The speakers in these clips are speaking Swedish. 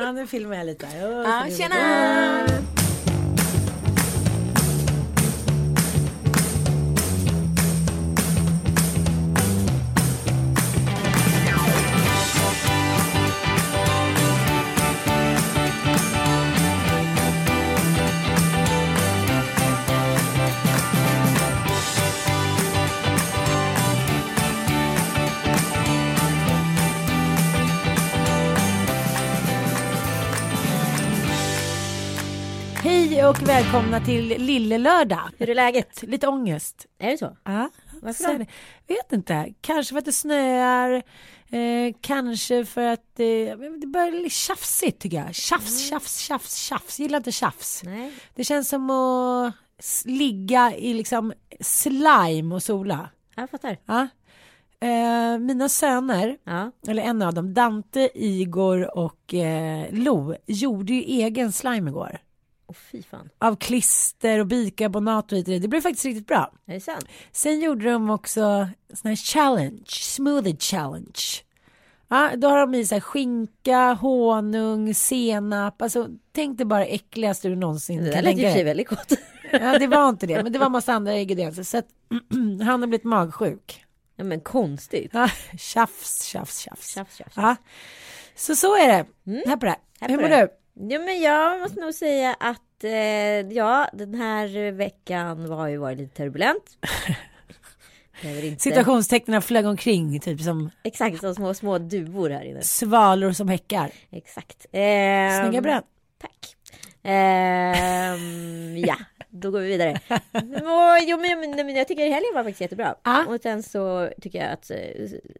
Ja, nu filmar jag lite. här. Åh, Ja, så tjena! Hej och välkomna till Lille Lördag. Hur är läget? Lite ångest. Är det så? Ja, Varför så då? Vet inte. Kanske för att det snöar. Eh, kanske för att eh, det börjar bli tjafsigt tycker jag. Tjafs, tjafs, tjafs, tjafs. Gillar inte tjafs. Nej. Det känns som att ligga i liksom slime och sola. Jag fattar. Ja. Eh, mina söner, Ja. eller en av dem, Dante, Igor och eh, Lo, gjorde ju egen slime igår. Åh fy fan. Av klister och bikarbonat och hit och dit. Det blev faktiskt riktigt bra. Är det sant? Sen gjorde de också sån här challenge, smoothie challenge. Ja, då har de i så här skinka, honung, senap. Alltså tänk dig bara äckligaste du någonsin Det kan tänka och sig dig. väldigt gott. Ja, det var inte det, men det var massa andra ingredienser. Så att han har blivit magsjuk. Ja men konstigt. Ja, tjafs, tjafs, tjafs. Tjafs, tjafs. Ja. Så så är det. Här på det. Här Hur på mår det. du? Ja men jag måste nog säga att eh, ja den här veckan har ju varit lite turbulent. Inte. Situationstecknen flög omkring, typ som Exakt som små små duvor här inne. svalor som häckar. Exakt. Ehm, Snygga bröd. Tack. Ehm, ja, då går vi vidare. Och, jo, men, men, men jag tycker helgen var faktiskt jättebra. Ja. Och sen så tycker jag att eh,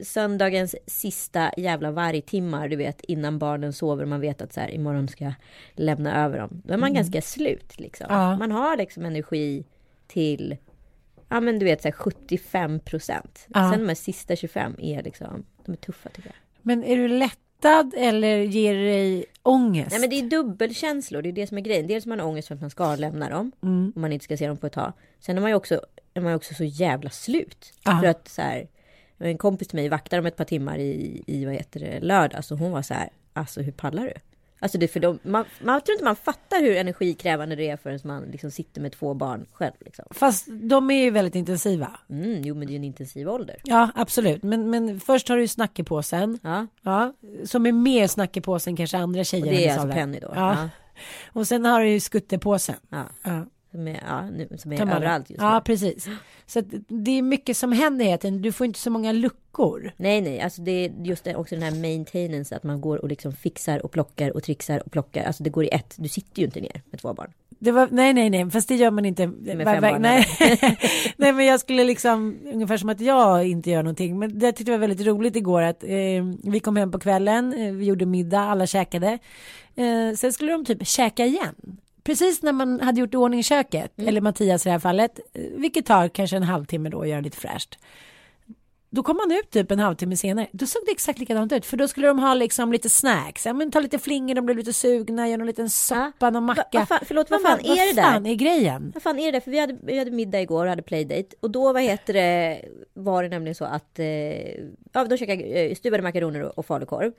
söndagens sista jävla vargtimmar, du vet innan barnen sover, man vet att så här imorgon ska jag lämna över dem. Då är man ganska slut liksom. Mm. Ja. Man har liksom energi till, ja men du vet så här 75 procent. Ja. Sen de här sista 25 är liksom, de är tuffa tycker jag. Men är du lättad eller ger det dig ångest? Nej men det är dubbelkänslor, det är det som är grejen. Dels har man ångest för att man ska lämna dem. Mm. Om man inte ska se dem på ett tag. Sen är man ju också, är man också så jävla slut. Ja. För att så här, en kompis till mig vaktade om ett par timmar i, i vad heter det, lördag. Så hon var så här, alltså hur pallar du? Alltså det för de, man, man tror inte man fattar hur energikrävande det är förrän man liksom sitter med två barn själv. Liksom. Fast de är ju väldigt intensiva. Mm, jo men det är ju en intensiv ålder. Ja, absolut. Men, men först har du ju snackepåsen. Ja, Ja, som är mer snackepåsen kanske andra tjejer. och det är alltså. Penny då. Ja. Ja. Och sen har du ju skuttepåsen. Ja, Ja, som är, ja, nu, som är överallt just nu. Ja, precis. Så att det är mycket som händer hela tiden. Du får inte så många luckor. Nej, nej, alltså det är just det, också den här maintenance, att man går och liksom fixar och plockar och trixar och plockar. Alltså det går i ett. Du sitter ju inte ner med två barn. Det var, nej, nej, nej, fast det gör man inte. Med Va- fem va- barn, nej. nej, men jag skulle liksom, ungefär som att jag inte gör någonting. Men det tyckte jag var väldigt roligt igår att eh, vi kom hem på kvällen, eh, vi gjorde middag, alla käkade. Eh, sen skulle de typ käka igen. Precis när man hade gjort i ordning köket, eller Mattias i det här fallet, vilket tar kanske en halvtimme då att göra lite fräscht. Då kom man ut typ en halvtimme senare. Då såg det exakt likadant ut. För då skulle de ha liksom lite snacks. Ja, men ta lite flingor, de blev lite sugna, göra någon liten soppa, någon macka. Va- vad fan- förlåt, vad fan är det där? Vad fan är grejen? Vad fan är det? För vi hade, vi hade middag igår och hade playdate. Och då vad heter det, var det nämligen så att eh, ja, de käkade eh, stuvade makaroner och, och falukorv.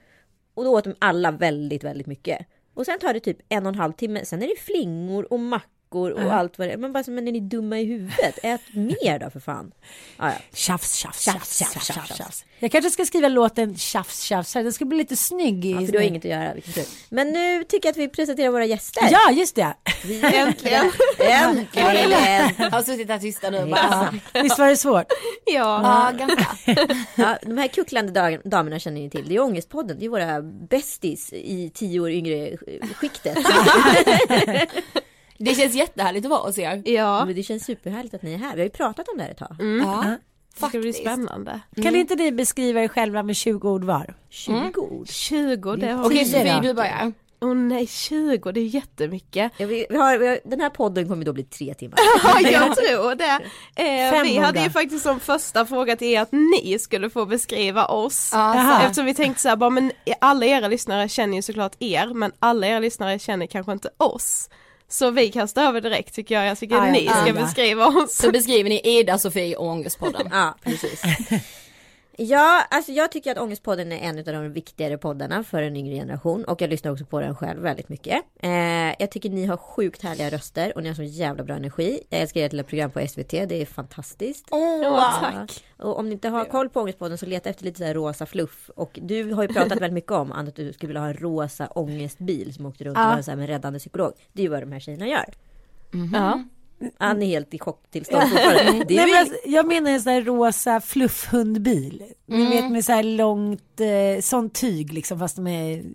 Och då åt de alla väldigt, väldigt mycket. Och sen tar det typ en och en halv timme. Sen är det flingor och mackor gurkor och allt vad det är. Man bara, men är ni dumma i huvudet? Ät mer då för fan. Ja, ja. Tjafs, tjafs, Tjafs, tjafs, tjafs, tjafs, tjafs, tjafs, tjafs. Jag kanske ska skriva låten Tjafs, tjafs. Den ska bli lite snygg. i- Ja, för du har inget att göra. Men nu tycker jag att vi presenterar våra gäster. Ja, just det. Äntligen. Äntligen! Har suttit här tysta nu Ja. bara. Visst var det svårt? Ja, ja ganska. Ja, de här kucklande damerna känner ni till. Det är Ångestpodden. Det är våra bästis i tio år yngre sk- skiktet. Det känns jättehärligt att vara hos er. Ja, Men det känns superhärligt att ni är här. Vi har ju pratat om det här ett tag. Ja, det ska bli faktiskt. spännande. Kan inte ni beskriva er själva med 20 ord var? 20 ord. 20, det har Okej Sofie, du börjar. Åh nej, 20, det är jättemycket. Ja, vi, vi har, vi har, den här podden kommer då bli tre timmar. Ja, jag tror det. Eh, vi hade ju faktiskt som första fråga till er att ni skulle få beskriva oss. Jaha. Eftersom vi tänkte så här, bara, men alla era lyssnare känner ju såklart er, men alla era lyssnare känner kanske inte oss. Så vi kastar över direkt tycker jag, jag tycker att ja, ni ska ja. beskriva oss. Så beskriver ni Ida, Sofie och Ångestpodden. Ja, precis. Ja, alltså jag tycker att Ångestpodden är en av de viktigare poddarna för en yngre generation och jag lyssnar också på den själv väldigt mycket. Eh, jag tycker ni har sjukt härliga röster och ni har så jävla bra energi. Jag älskar ert lilla program på SVT, det är fantastiskt. Åh, Åh, tack. Och om ni inte har koll på Ångestpodden så leta efter lite så här rosa fluff. Och du har ju pratat väldigt mycket om att du skulle vilja ha en rosa ångestbil som åkte runt och Ja. var så här med räddande psykolog. Det är ju vad de här tjejerna gör. Ja. Ann är helt i chocktillstånd fortfarande. Nej, men alltså, jag menar en sån här rosa fluffhundbil. Ni vet med så här långt, eh, sånt tyg liksom fast är...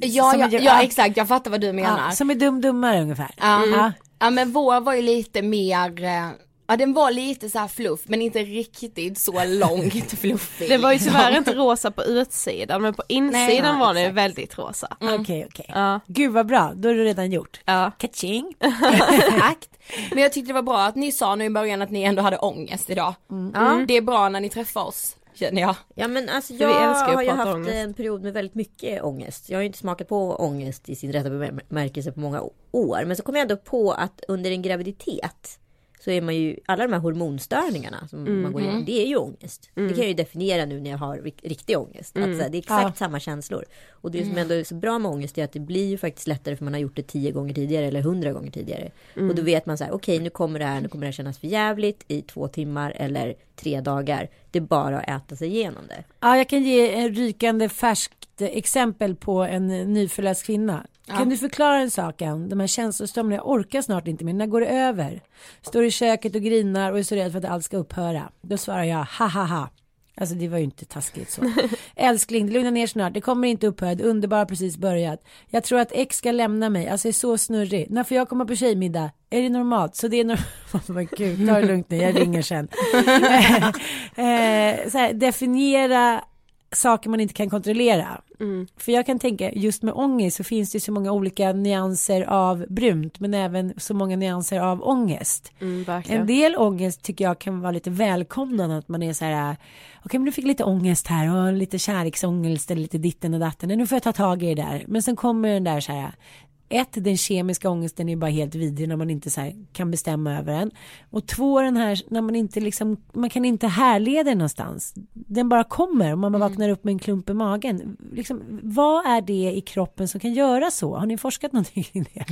Ja, ja, är- ja, exakt, jag fattar vad du menar. ja, Som är dum-dummare ungefär. Ja. Ja. Ja men vår var ju lite mer, eh, ja den var lite så här fluff men inte riktigt så långt fluffig. Det var ju tyvärr inte rosa på utsidan, men på insidan Nej, ja, var den exakt. väldigt rosa. Okej, okej. Ja. Gud vad bra, då är det redan gjort. Ja. Kaching. Exakt. Men jag tyckte det var bra att ni sa nu i början att ni ändå hade ångest idag. Ja. Det är bra när ni träffar oss, känner jag. Ja men alltså jag har ju haft ångest. en period med väldigt mycket ångest. Jag har ju inte smakat på ångest i sin rätta bemärkelse på många år. Men så kom jag ändå på att under en graviditet så är man ju, alla de här hormonstörningarna som man går igenom, det är ju ångest. Det kan jag ju definiera nu när jag har rik- riktig ångest. Att så här, det är exakt Ja. samma känslor. Och det som ändå är så bra med ångest är att det blir ju faktiskt lättare för man har gjort det tio gånger tidigare eller hundra gånger tidigare. Och då vet man så här, okej nu kommer det här, nu kommer det här kännas för jävligt i två timmar eller tre dagar. Det är bara att äta sig igenom det. Ja, jag kan ge en rykande färskt exempel på en nyförlöst kvinna. Kan du förklara en sak? De här känslostormarna, jag orkar snart inte mer. När går det över? Står i köket och grinar och är så rädd för att allt ska upphöra. Då svarar jag ha ha ha. Alltså det var ju inte taskigt så. Älskling, lugna ner snart. Det kommer inte upphöra. Det underbara har precis börjat. Jag tror att X ska lämna mig. Alltså jag är så snurrig. När får jag komma på tjejmiddag? Är det normalt? Så det är normalt. Men gud, ta det lugnt nu. Jag ringer sen. eh, så här, definiera saker man inte kan kontrollera. För jag kan tänka, just med ångest så finns det så många olika nyanser av brunt, men även så många nyanser av ångest. Mm. En del ångest tycker jag kan vara lite välkomnande, att man är så här, okej men du fick lite ångest här och lite kärleksångest eller lite ditten och datten, nu får jag ta tag i det där. Men sen kommer den där så här, ett, den kemiska ångesten är bara helt vidrig när man inte så här kan bestämma över den. Och två, den här när man inte liksom, man kan inte härleda den någonstans. Den bara kommer och man bara vaknar upp med en klump i magen. Liksom, vad är det i kroppen som kan göra så? Har ni forskat någonting i det?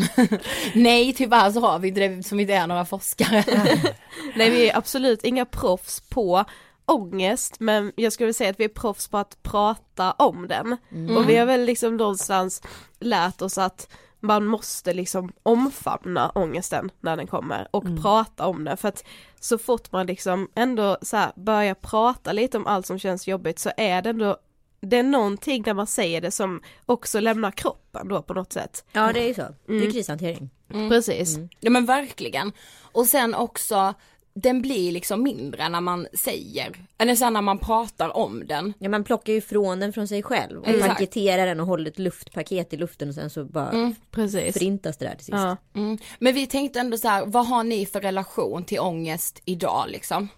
Nej tyvärr så har vi inte det som inte är några forskare. Nej, vi är absolut inga proffs på ångest, men jag skulle säga att vi är proffs på att prata om den. Och vi har väl liksom någonstans lärt oss att man måste liksom omfamna ångesten när den kommer och prata om den för att så fort man liksom ändå så här börjar prata lite om allt som känns jobbigt så är det ändå det är någonting när man säger det som också lämnar kroppen då på något sätt. Ja det är ju så. Det är krishantering. Precis. Ja men verkligen. Och sen också, den blir liksom mindre när man säger, eller sen när man pratar om den. Ja, man plockar ju ifrån den från sig själv och Exakt. paketerar den och håller ett luftpaket i luften och sen så bara Precis. förintas det där till sist. Ja. Mm. Men vi tänkte ändå så här, vad har ni för relation till ångest idag liksom?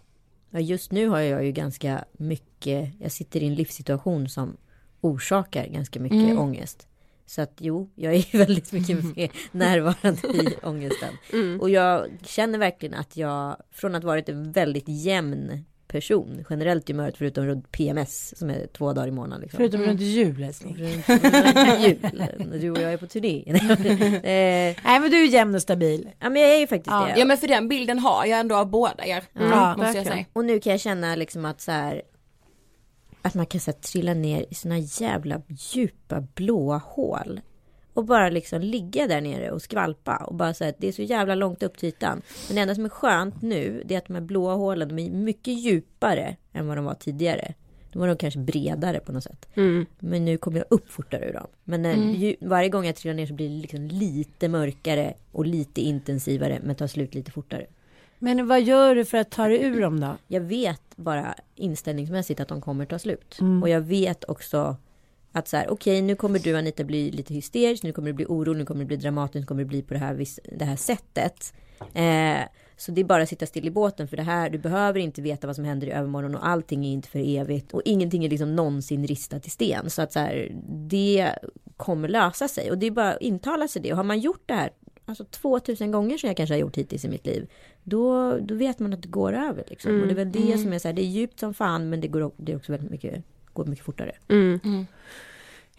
Ja, just nu har jag ju ganska mycket, jag sitter i en livssituation som orsakar ganska mycket ångest. Så att jo, jag är väldigt mycket mer närvarande i ångesten. Och jag känner verkligen att jag, från att varit en väldigt jämn person. Generellt i mörkt förutom runt PMS som är två dagar i månaden. Liksom. Förutom runt jul älskling. Runt, runt jul. När du och jag är på turné. eh, Nej men du är jämn och stabil. ja men jag är ju faktiskt Ja. det. Ja men för den bilden har jag ändå av båda er. Mm, Ja, måste jag säga. Och nu kan jag känna liksom att så här att man kan så här, trilla ner i såna jävla djupa blåa hål. Och bara liksom ligga där nere och skvalpa och bara säga att det är så jävla långt upp till ytan. Men det enda som är skönt nu det är att de här blåa hålen de är mycket djupare än vad de var tidigare. De var nog kanske bredare på något sätt. Mm. Men nu kommer jag upp fortare ur dem. Men när, ju, varje gång jag trillar ner så blir det liksom lite mörkare och lite intensivare men tar slut lite fortare. Men vad gör du för att ta dig ur dem då? Jag vet bara inställningsmässigt att de kommer ta slut. Mm. Och jag vet också att så här, okej nu kommer du Anita bli lite hysterisk, nu kommer det bli oro, nu kommer det bli dramatiskt, nu kommer det bli på det här, det här sättet. Eh, så det är bara att sitta still i båten för det här, du behöver inte veta vad som händer i övermorgon och allting är inte för evigt och ingenting är liksom någonsin ristat i sten. Så att så här, det kommer lösa sig och det är bara att intala sig det. Och har man gjort det här alltså 2000 gånger som jag kanske har gjort hittills i mitt liv. Då, då vet man att det går över liksom. Och det är väl det som är så här, det är djupt som fan men det går, det är också väldigt mycket, går mycket fortare. Mm.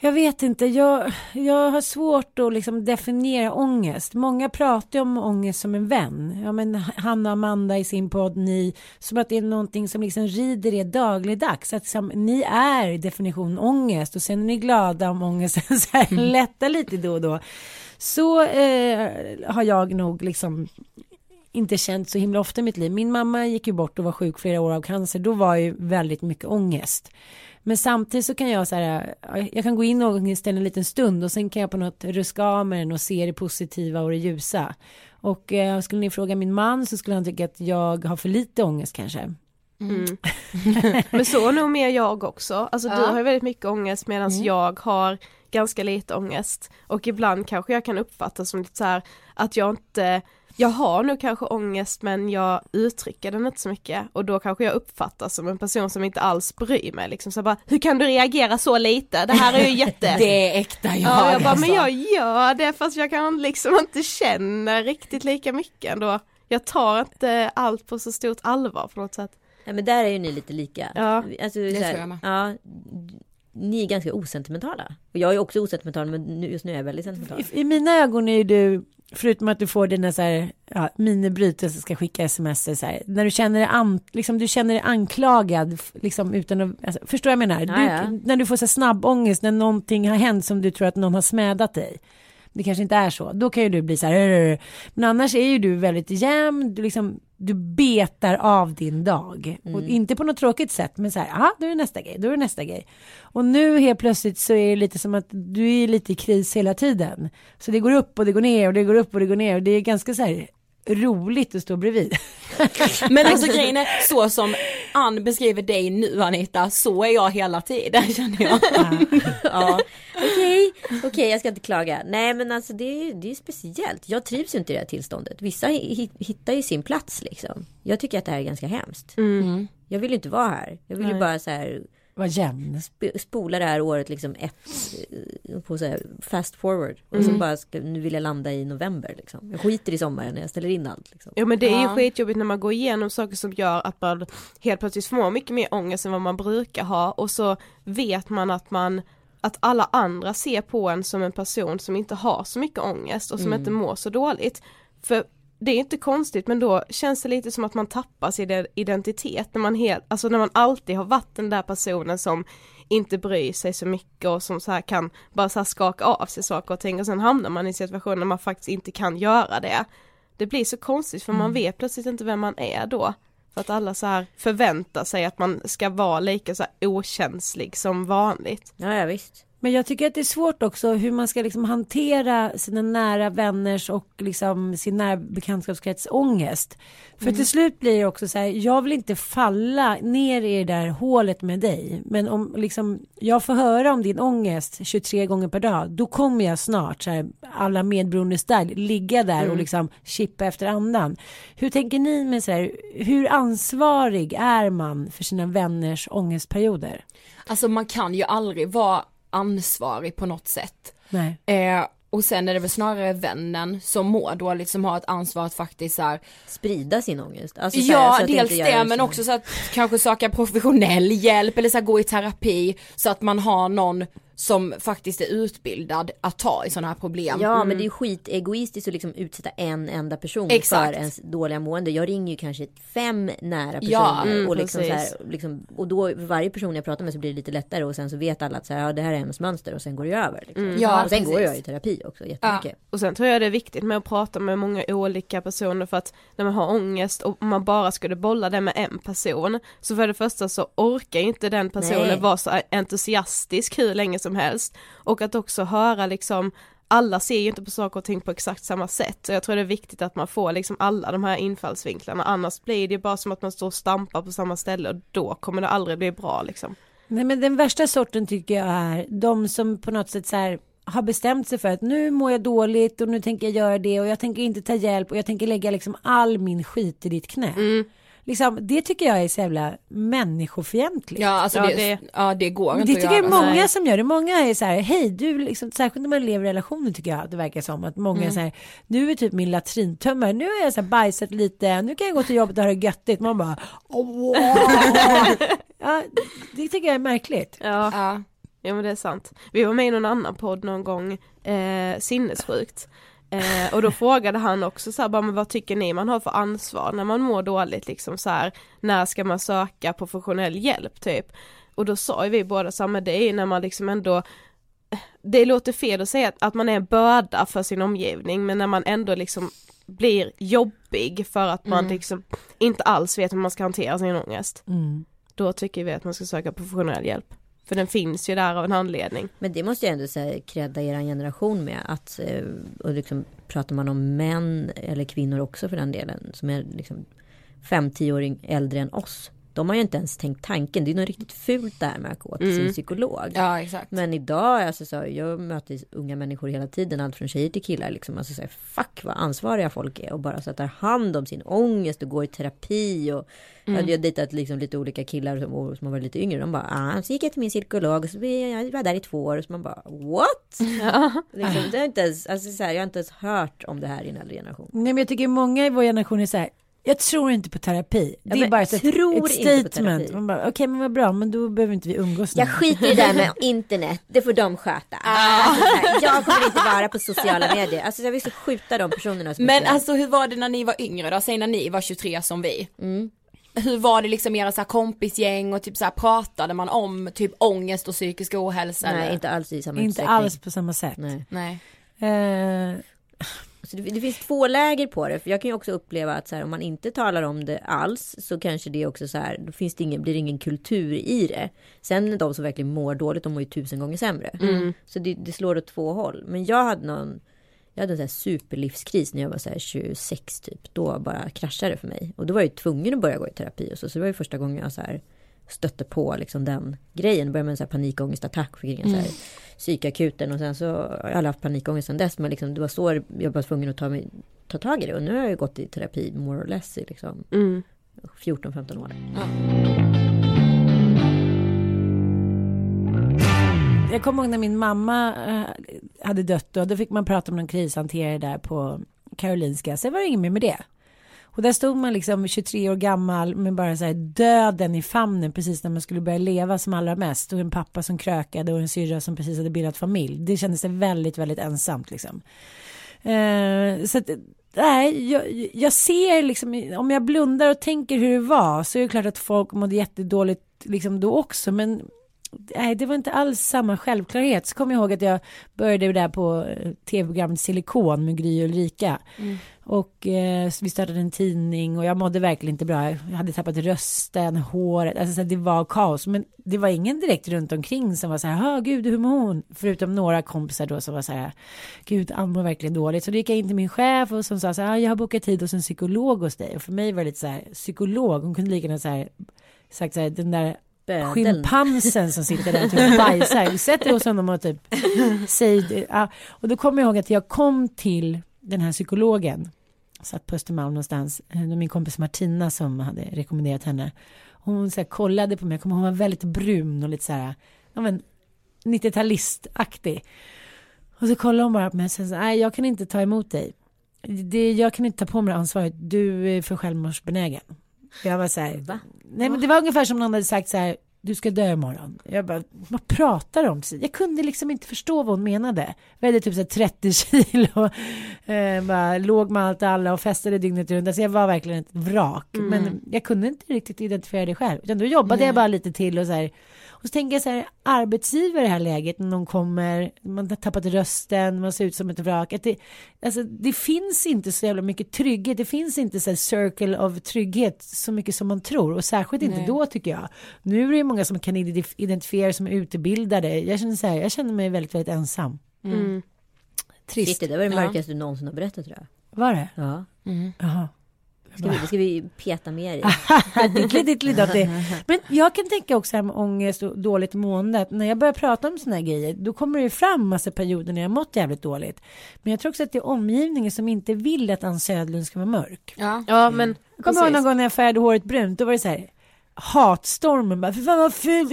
Jag vet inte, jag, jag har svårt att liksom definiera ångest. Många pratar om ångest som en vän. Ja, men Hanna och Amanda i sin podd, ni, som att det är någonting som liksom rider er dagligdags. Att liksom, ni är definition ångest och sen är ni glada om ångesten så här lättar lite då och då. Så eh, har jag nog liksom inte känt så himla ofta i mitt liv. Min mamma gick ju bort och var sjuk flera år av cancer. Då var ju väldigt mycket ångest. Men samtidigt så kan jag så här, jag kan gå in och ångesten en liten stund och sen kan jag på något ruska av med den och se det positiva och det ljusa. Och eh, skulle ni fråga min man så skulle han tycka att jag har för lite ångest kanske. Mm. Men så är nog mer jag också. Alltså du Ja. har ju väldigt mycket ångest medan jag har ganska lite ångest. Och ibland kanske jag kan uppfatta som lite så här att jag inte jag har nog kanske ångest men jag uttrycker den inte så mycket och då kanske jag uppfattas som en person som inte alls bryr mig liksom så bara hur kan du reagera så lite? Det här är ju jätte Det är äkta jag. Ja, jag bara, alltså. men jag gör det fast jag kan liksom inte känna riktigt lika mycket ändå. Jag tar inte allt på så stort allvar på något sätt. Ja, men där är ju ni lite lika. Ja. alltså, Det så tror här, jag med. Ja, ni är ganska osentimentala. Och jag är också osentimental men just nu är jag väldigt sentimental. I, I mina ögon är du, förutom att du får dina så här, ja, minibrytare som ska skicka sms så här, när du känner dig, an, liksom, du känner dig anklagad, liksom utan att, alltså, förstår jag vad jag menar? Du. När du får så här, snabb ångest när någonting har hänt som du tror att någon har smädat dig. Det kanske inte är så. Då kan ju du bli så här. Men annars är ju du väldigt jämn. Du, liksom, du betar av din dag. Och inte på något tråkigt sätt. Men så här. Ja, då är det nästa grej. Då är det nästa grej. Och nu helt plötsligt så är det lite som att du är lite i kris hela tiden. Så det går upp och det går ner och det går upp och det går ner. Och det är ganska så här roligt att stå bredvid. Men alltså grejen är, så som Ann beskriver dig nu Anita, så är jag hela tiden känner jag. ja, okej, okej, jag ska inte klaga. Nej, men alltså det är, det är speciellt. Jag trivs ju inte i det här tillståndet. Vissa hi- hittar ju sin plats liksom. Jag tycker att det här är ganska hemskt. Mm. Jag vill ju inte vara här. Jag vill ju Nej. bara så här Vad jämn. sp- spola det här året liksom ett eh, på så här fast forward. Och så bara ska, nu vill jag landa i november liksom. Jag skiter i sommaren när jag ställer in allt liksom. Jo men det är ju Ja. skitjobbigt när man går igenom saker som gör att man helt plötsligt får mycket mer ångest än vad man brukar ha och så vet man att man att alla andra ser på en som en person som inte har så mycket ångest och som inte mår så dåligt. För det är inte konstigt men då känns det lite som att man tappar sin identitet när man helt, alltså när man alltid har varit den där personen som inte bryr sig så mycket och som så här kan bara så här skaka av sig saker och ting och sen hamnar man i situationer där man faktiskt inte kan göra det. Det blir så konstigt för man vet plötsligt inte vem man är då. För att alla så här förväntar sig att man ska vara lika så här okänslig som vanligt. Ja, ja visst. Men jag tycker att det är svårt också hur man ska liksom hantera sina nära vänners och liksom sin nära bekantskapskrets ångest. För till slut blir det också så här, jag vill inte falla ner i det där hålet med dig. Men om liksom jag får höra om din ångest 23 gånger per dag, då kommer jag snart så här, alla medberoende style, ligga där och liksom chippa efter andan. Hur tänker ni med så här, hur ansvarig är man för sina vänners ångestperioder? Alltså man kan ju aldrig vara ansvarig på något sätt. Eh, och sen är det väl snarare vännen som mår dåligt som har ett ansvar att faktiskt så här, Sprida sin ångest. Alltså, så Ja så dels det göra men så- också så att kanske söka professionell hjälp eller så här, gå i terapi så att man har någon som faktiskt är utbildad att ta i sådana här problem. Ja men det är ju skitegoistiskt att liksom utsätta en enda person Exakt. för ens dåliga mående. Jag ringer ju kanske fem nära personer Ja, mm, och, liksom så precis. här, liksom, och då för varje person jag pratar med så blir det lite lättare och sen så vet alla att så här, ja, det här är hennes mönster och sen går det över. Liksom. Ja, och sen går precis. jag i terapi också jättemycket. Och sen tror jag det är viktigt med att prata med många olika personer för att när man har ångest och man bara skulle bolla det med en person så för det första så orkar inte den personen Nej. vara så entusiastisk hur länge som helst och att också höra liksom alla ser ju inte på saker och ting på exakt samma sätt så jag tror det är viktigt att man får liksom alla de här infallsvinklarna annars blir det bara som att man står och stampar på samma ställe och då kommer det aldrig bli bra liksom. Nej men den värsta sorten tycker jag är de som på något sätt så här har bestämt sig för att nu mår jag dåligt och nu tänker jag göra det och jag tänker inte ta hjälp och jag tänker lägga liksom all min skit i ditt knä. Liksom, det tycker jag är så jävla människofientligt. Ja alltså Ja, det, det- ja det går inte Det tycker jag är många Nej. som gör det. Många är så här, hej du, liksom, särskilt när man lever i relationer tycker jag att det verkar som att många är så här, nu är typ min latrintömmare, nu har jag så här bajsat lite, nu kan jag gå till jobbet och ha det göttigt. Man bara, "Åh." ja, det tycker jag är märkligt. Ja. Ja. Ja men det är sant. Vi var med i någon annan podd någon gång, eh, sinnessjukt. Eh, och då frågade han också så här, bara, men vad tycker ni man har för ansvar när man mår dåligt liksom så här, när ska man söka professionell hjälp typ? Och då sa ju vi båda så här, men det är ju när man liksom ändå det låter fel att säga att, att man är en börda för sin omgivning men när man ändå liksom blir jobbig för att man liksom inte alls vet hur man ska hantera sin ångest. Mm. Då tycker vi att man ska söka professionell hjälp. För den finns ju där av en anledning. Men det måste jag ändå säga credda er generation med. Att, eh, och liksom, pratar man om män eller kvinnor också för den delen. Som är liksom 5-10 år äldre än oss. De har ju inte ens tänkt tanken. Det är något riktigt fult det här med att gå till sin psykolog. ja exakt. Men idag, alltså, så, jag möter unga människor hela tiden, allt från tjejer till killar. Liksom, alltså, så fuck vad ansvariga folk är och bara så här, tar hand om sin ångest och går i terapi. Och, Jag hade ju dejtat liksom, lite olika killar som, som har varit lite yngre. De bara, ah, så gick jag till min psykolog och så jag, jag var där i två år. Och så man bara, what? liksom, det har inte ens, alltså, så här, jag har inte ens hört om det här i en äldre generation. Nej men jag tycker många i vår generation är så här, jag tror inte på terapi. Det är men bara ett, ett tror inte på statement. Man bara, Okej men vad bra, men då behöver inte vi umgås Jag nu. skiter i det där med internet, det får de sköta. Alltså, här, jag kommer inte vara på sociala medier. Alltså jag vill så skjuta de personerna Men mycket. alltså hur var det när ni var yngre då? Säg när ni var 23 som vi. Mm. Hur var det liksom era så här kompisgäng och typ så här pratade man om typ ångest och psykisk ohälsa? Nej, eller? inte alls i samma Inte utsträckning. alls på samma sätt. Nej. Nej. Eh, Så det, det finns två läger på det. För jag kan ju också uppleva att så här, om man inte talar om det alls så kanske det också så här, då finns det ingen, blir det ingen kultur i det. Sen de som verkligen mår dåligt, de mår ju tusen gånger sämre. Så det, det slår åt två håll. Men jag hade någon, jag hade en sån superlivskris när jag var så här 26 typ. Då bara kraschade det för mig. Och då var jag ju tvungen att börja gå i terapi och så. Så det var ju första gången jag så här stötte på liksom den grejen. Började med en sån här panikångestattack. Fick så här psykakuten och sen så har jag haft panikångest sen dess. Men liksom, det var så jag var tvungen att ta, mig, ta tag i det. Och nu har jag gått i terapi more or less i liksom Mm. 14-15 år. Jag kommer ihåg när min mamma eh, hade dött och då fick man prata med någon krishanterare där på Karolinska. Sen var det inget mer med det. Och där stod man liksom 23 år gammal med bara så här döden i famnen precis när man skulle börja leva som allra mest. Och en pappa som krökade och en syrra som precis hade bildat familj. Det kändes väldigt, väldigt ensamt liksom. Eh, så att, nej, jag, jag ser liksom, om jag blundar och tänker hur det var så är det klart att folk mådde jättedåligt liksom då också. Men nej, det var inte alls samma självklarhet. Så kommer jag ihåg att jag började där på eh, tv-programmet Silikon med Gry och Ulrika. Och eh, vi startade en tidning och jag mådde verkligen inte bra. Jag hade tappat rösten, håret, alltså så det var kaos. Men det var ingen direkt runt omkring som var så här, "Ja, gud hur mår hon? Förutom några kompisar då som var så här, gud han mår verkligen dåligt. Så då gick jag in till min chef och som sa så här, "Ja, jag har bokat tid hos en psykolog hos dig. Och för mig var det lite så här, psykolog, hon kunde lika gärna så här, sagt så här, den där Bödeln. schimpansen som sitter där och typ bajsar. Vi sätter hos honom och typ säger det. Ja. Och då kommer jag ihåg att jag kom till den här psykologen. Satt på Östermalm någonstans. Eh, min kompis Martina som hade rekommenderat henne. Hon så här, kollade på mig. Jag kommer ihåg, Hon var väldigt brun och lite så här. Ja, men, 90-talistaktig. Och så kollade hon bara på mig och säger så nej jag kan inte ta emot dig. Det, jag kan inte ta på mig ansvaret, du är för självmordsbenägen. Jag var så här, Va? nej men det var ungefär som någon hade sagt så här, du ska dö imorgon. Jag bara, vad pratar du om? Jag kunde liksom inte förstå vad hon menade. Vägde typ så här 30 kilo, eh, bara, låg med allt och alla och festade dygnet runt. Alltså jag var verkligen ett vrak. Men jag kunde inte riktigt identifiera det själv. Utan då jobbade jag bara lite till och så här. Och så tänker jag så här, arbetsgivare i det här läget när de kommer, man har tappat rösten, man ser ut som ett vrak. Att det, alltså, det finns inte så jävla mycket trygghet, det finns inte så här circle of trygghet så mycket som man tror. Och särskilt inte då tycker jag. Nu är det många som kan identif- identifiera som är utbildade. Jag känner, så här, jag känner mig väldigt, väldigt ensam. Mm. Trist. Shit, det var det mörkaste du någonsin har berättat tror jag. Var det? Ja. Jaha. Ska vi, ska vi peta mer i. Men jag kan tänka också här med ångest och dåligt mående. Att när jag börjar prata om såna här grejer. Då kommer det ju fram massa perioder när jag mått jävligt dåligt. Men jag tror också att det är omgivningen som inte vill att Ann Södlund ska vara mörk. Ja. Ja men Jag kommer ihåg någon gång när jag färgade håret brunt. Då var det så här. Hatstormen bara, för fan vad ful,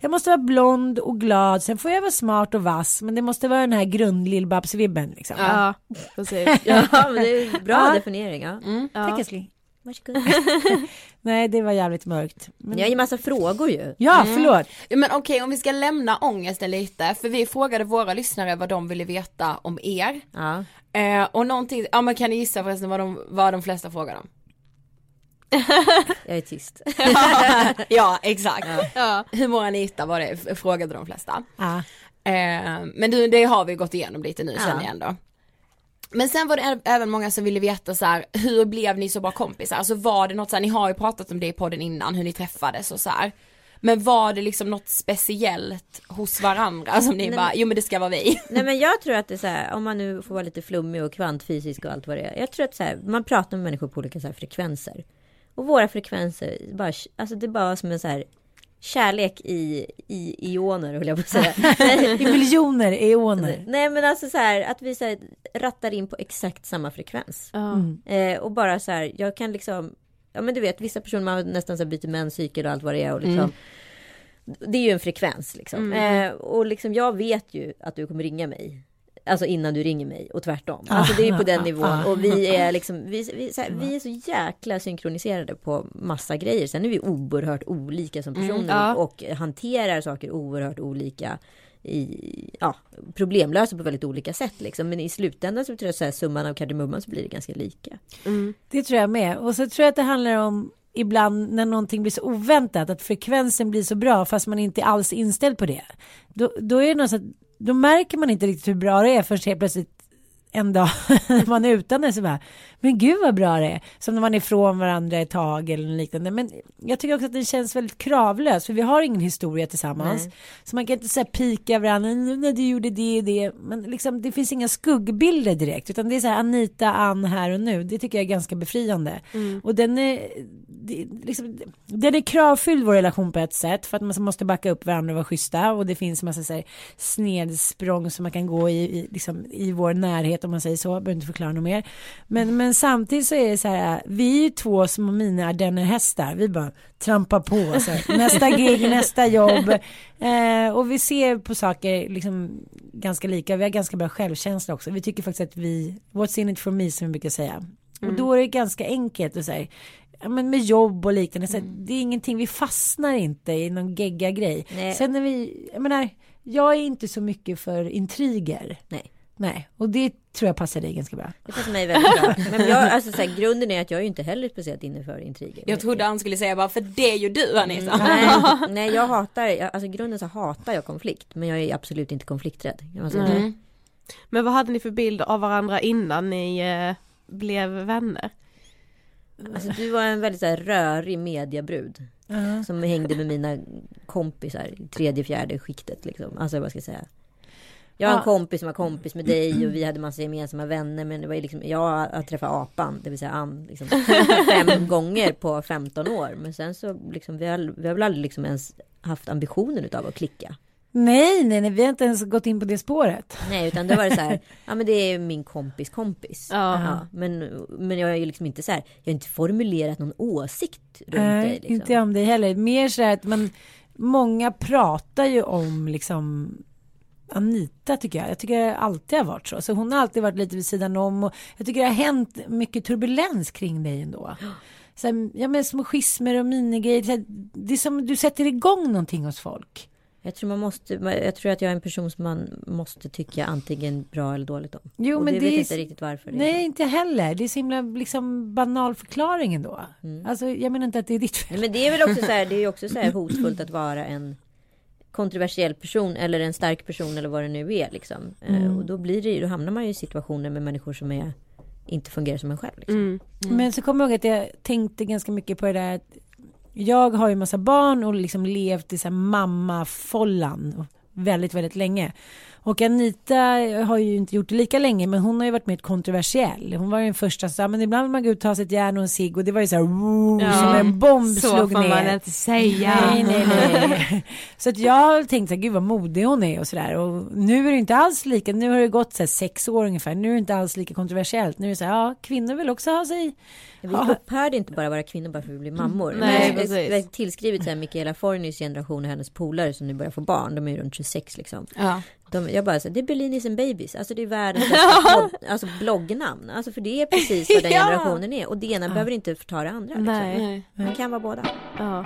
jag måste vara blond och glad, sen får jag vara smart och vass, men det måste vara den här grundlill-Babs-vibben liksom. ja, precis. Ja, men det är bra Ja. definiering. Ja. Tack älskling. Varsågod. Nej, det var jävligt mörkt. Men... Ni har ju massa frågor ju. Ja, förlåt. Ja, Men okej, om vi ska lämna ångesten lite, för vi frågade våra lyssnare vad de ville veta om er. Ja. Eh, och någonting, ja men kan ni gissa förresten vad de, vad de flesta frågade om? Jag är tyst. ja, exakt. Ja. Hur mår Anita var det, frågade de flesta. Ja. Eh, men du, det har vi gått igenom lite nu Ja. känner jag ändå. Men sen var det även många som ville veta så här, hur blev ni så bra kompisar? Alltså var det något så här, ni har ju pratat om det i podden innan, hur ni träffades och så här. Men var det liksom något speciellt hos varandra som ni Nej, bara, jo men det ska vara vi. Nej men jag tror att det är så här, om man nu får vara lite flummig och kvantfysisk och allt vad det är. Jag tror att så här, man pratar med människor på olika så här frekvenser. Och våra frekvenser, bara, alltså det är bara som en så här kärlek i, i ioner höll jag på att säga. I miljoner eoner. Nej men alltså så här att vi så här, rattar in på exakt samma frekvens. Ja. Eh, och bara så här, jag kan liksom, ja men du vet vissa personer man nästan så här byter menscykel och allt vad det är och liksom. Det är ju en frekvens liksom. Eh, och liksom jag vet ju att du kommer ringa mig. Alltså innan du ringer mig och tvärtom. Alltså det är ju på den nivån. Och vi är liksom, vi, vi, så här, vi är så jäkla synkroniserade på massa grejer. Sen är vi oerhört olika som personer ja. och hanterar saker oerhört olika. I, ja, problemlösa på väldigt olika sätt liksom. Men i slutändan så tror jag så här, summan av kardemumman så blir det ganska lika. Det tror jag med. Och så tror jag att det handlar om ibland när någonting blir så oväntat att frekvensen blir så bra fast man inte är alls inställd på det. Då, då är det något så att, då märker man inte riktigt hur bra det är förrän helt plötsligt en dag när man är utan det så bara men gud vad bra det är. Som när man är ifrån varandra ett tag eller liknande. Men jag tycker också att det känns väldigt kravlöst för vi har ingen historia tillsammans. Nej. så man kan inte säga pika varandra "Nu när du gjorde det och det. Men liksom det finns inga skuggbilder direkt utan det är så här Anita Ann här och nu. Det tycker jag är ganska befriande. Och den är det, liksom, den är kravfylld vår relation på ett sätt för att man måste backa upp varandra och vara schyssta. Och det finns massa så här, snedsprång som man kan gå i, i, liksom, i vår närhet om man säger så, jag behöver inte förklara något mer. Men, men samtidigt så är det så här, vi är ju två små mini-ardennerhästar, vi bara trampar på, här, nästa gig, nästa jobb eh, och vi ser på saker liksom ganska lika, vi har ganska bra självkänsla också, vi tycker faktiskt att vi, what's in it for me som vi brukar säga. Och då är det ganska enkelt att säga ja, men med jobb och liknande. Så Mm. Det är ingenting, vi fastnar inte i någon gegga grej. Nej. Sen när vi, jag menar, jag är inte så mycket för intriger. Nej. Nej, och det tror jag passar dig ganska bra. Det passar mig väldigt bra. Men jag, alltså, så här, grunden är att jag är ju inte heller speciellt inne för intriger. Jag trodde han skulle säga bara, för det är ju du Anita. Nej, nej, jag hatar, jag, alltså grunden så hatar jag konflikt. Men jag är absolut inte konflikträdd. Mm. Men vad hade ni för bild av varandra innan ni eh, blev vänner? Alltså du var en väldigt så här, rörig mediabrud. Som hängde med mina kompisar i tredje, fjärde skiktet liksom. Alltså vad ska jag säga. Jag har en Ja. kompis som var kompis med dig och vi hade massa gemensamma vänner. Men det var ju liksom, jag har träffat apan, det vill säga Ann, liksom, fem gånger på 15 år. Men sen så liksom, vi har, vi har väl aldrig liksom ens haft ambitionen utav att klicka. Nej, nej, nej, vi har inte ens gått in på det spåret. Nej, utan det var det så här, ja men det är min kompis kompis. Ja. men, men jag är ju liksom inte så här, jag har inte formulerat någon åsikt runt Nej, dig. Liksom. inte om dig heller. Mer så här att man, många pratar ju om liksom Anita tycker jag. Jag tycker det alltid har varit så. Så hon har alltid varit lite vid sidan om och jag tycker det har hänt mycket turbulens kring dig ändå. Så här, ja men små schismer och minigrejer. Det är som du sätter igång någonting hos folk. Jag tror, man måste, jag tror att jag är en person som man måste tycka antingen bra eller dåligt om. Jo, och men det vet är- inte riktigt varför. Nej så. inte heller. Det är så himla liksom banal förklaring ändå. Alltså jag menar inte att det är ditt fel. Men det är väl också så här, det är också så här hotfullt att vara en kontroversiell person eller en stark person eller vad det nu är liksom. Eh, Mm. Och då blir det då hamnar man ju i situationer med människor som är, inte fungerar som en själv. Liksom. Mm. Men så kommer jag ihåg att jag tänkte ganska mycket på det där att jag har ju massa barn och liksom levt i så här mammafållan väldigt, väldigt länge. Och Anita har ju inte gjort det lika länge men hon har ju varit mer kontroversiell. Hon var ju den första som sa men ibland vill man gå ut och ta sig ett järn och en cigg och det var ju så här woo, Ja, som en bomb Så slog får ner. man inte säga. Nej, nej, nej. Så att jag har tänkt så här, gud vad modig hon är och sådär. Och nu är det inte alls lika, nu har det gått så här sex år ungefär. Nu är det inte alls lika kontroversiellt. Nu är det så här, ja, kvinnor vill också ha sig. Vi Ja. upphörde inte bara vara kvinnor bara för att vi blir mammor. Nej, Men precis. det är tillskrivet så här Michaela Fornis generation och hennes polare som nu börjar få barn. De är ju runt 26 liksom. Ja. De, jag bara så det är Bellinis and Babies. Alltså det är världens bästa podd, alltså bloggnamn. Alltså för det är precis vad den Ja. generationen är. Och det ena behöver inte förta det andra. Liksom. Nej. Nej. Man kan vara båda. Ja.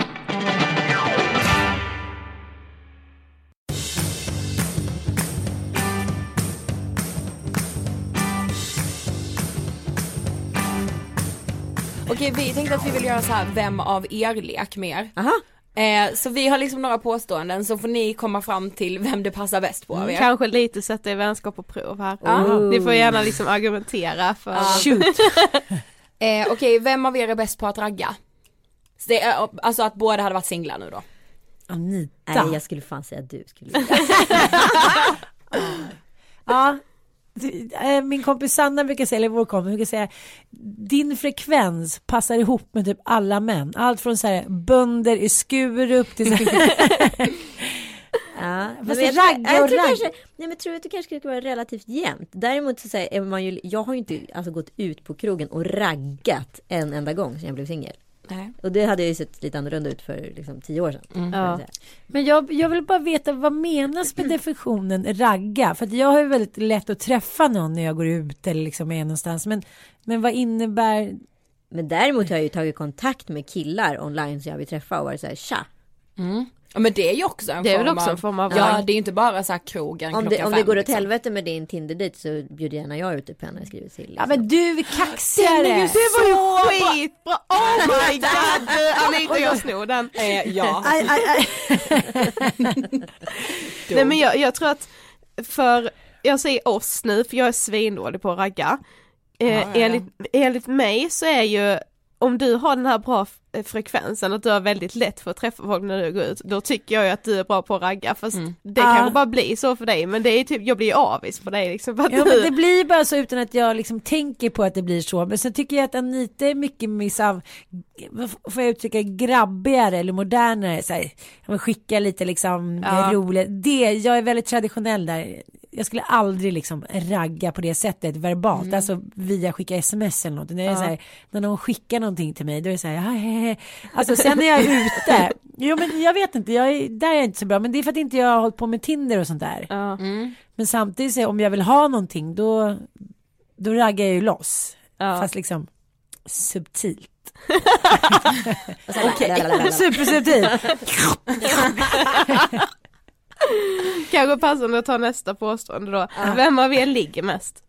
Okej vi tänkte att vi vill göra så här vem av er-lek mer. Aha. Eh, så vi har liksom några påståenden så får ni komma fram till vem det passar bäst på av er. Kanske lite sätta i vänskap på prov här. Oh. Ni får gärna liksom argumentera för... Shoot. Eh, Okej, vem av er är bäst på att ragga? Så det är, alltså att båda hade varit singlar nu då. Anita. Nej, jag skulle fan säga att du skulle. Ja. Eh, Min kompis Sanna brukar säga, eller vår kompis brukar säga Din frekvens passar ihop med typ alla män Allt från så här bönder i Skurup till så här, Ja, Fast jag, ragga jag, och tror ragg. kanske, nej, men tror att det kanske skulle vara relativt jämnt. Däremot så säger är man ju, jag har ju inte alltså, gått ut på krogen och raggat en enda gång sedan jag blev singel. Nej. Och det hade ju sett lite annorlunda ut för liksom, tio år sedan. jag Ja. Men jag, jag vill bara veta vad menas med definitionen ragga? För att jag har ju väldigt lätt att träffa någon när jag går ut eller liksom är någonstans. Men, men vad innebär Men däremot har jag ju tagit kontakt med killar online som jag vill träffa och varit så här tja. Ja men det är ju också en Det är form väl också av, en form av Ja det är ju inte bara så här krogen Om det, klockan om det fem, går åt liksom. helvete med din Tinder-dejt så bjuder gärna jag ut typ henne och skriver till. Ja Liksom. men du är kaxigare! Det var ju skitbra! Oh my god! Du, Anita jag snor den. Eh, ja. Aj, aj, aj. Nej men jag, jag tror att för, jag säger oss nu för jag är svindålig på att ragga. Eh, Ja, ja, ja. Enligt, enligt mig så är ju om du har den här bra eh, frekvensen, att du har väldigt lätt för att träffa folk när du går ut, då tycker jag ju att du är bra på att ragga fast Mm. det Ja. kanske bara blir så för dig men det är typ, jag blir ju avis på dig liksom för att Ja, du, men det blir bara så utan att jag liksom tänker på att det blir så. Men sen tycker jag att Anita är mycket miss av, vad får jag uttrycka, grabbigare eller modernare. Så här, ja, men skicka lite liksom Ja. roligt. Det, jag är väldigt traditionell där. Jag skulle aldrig liksom ragga på det sättet verbalt, alltså via skicka sms eller något. När, Ja. så här, när någon skickar någonting till mig då är det så här, ja, alltså sen när jag är ute, jo men jag vet inte, jag är, där är jag inte så bra, men det är för att inte jag har hållit på med Tinder och sånt där. ja. Mm. Men samtidigt så om jag vill ha någonting då, då raggar jag ju loss. Ja. Fast liksom subtilt. Lalalala. Supersubtilt. Kanske passande att ta nästa påstående då. Vem av er ligger mest?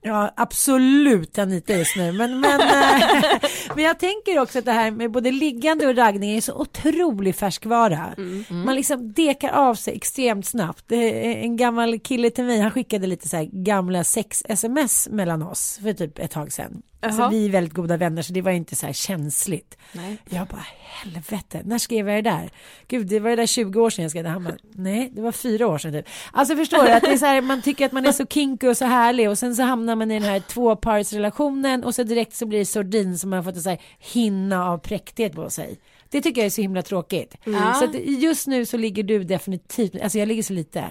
Ja absolut Anita just nu. Men, men, eh, men jag tänker också att det här med både liggande och raggning är så otrolig färskvara. Man liksom dekar av sig extremt snabbt. En gammal kille till mig, han skickade lite så här gamla sex-sms mellan oss för typ ett tag sedan. Alltså, vi är väldigt goda vänner så det var inte så här känsligt. Nej. Jag bara helvete, när skrev jag det där? Gud det var det där 20 år sedan jag skrev det. Han bara, nej det var fyra år sedan typ. Alltså förstår du att det är så här, man tycker att man är så kinky och så härlig och sen så hamnar man i den här tvåparsrelationen och så direkt så blir det sordin som man har fått en så här hinna av präktighet på sig. Det tycker jag är så himla tråkigt. Ja. Så att just nu så ligger du definitivt, alltså jag ligger så lite.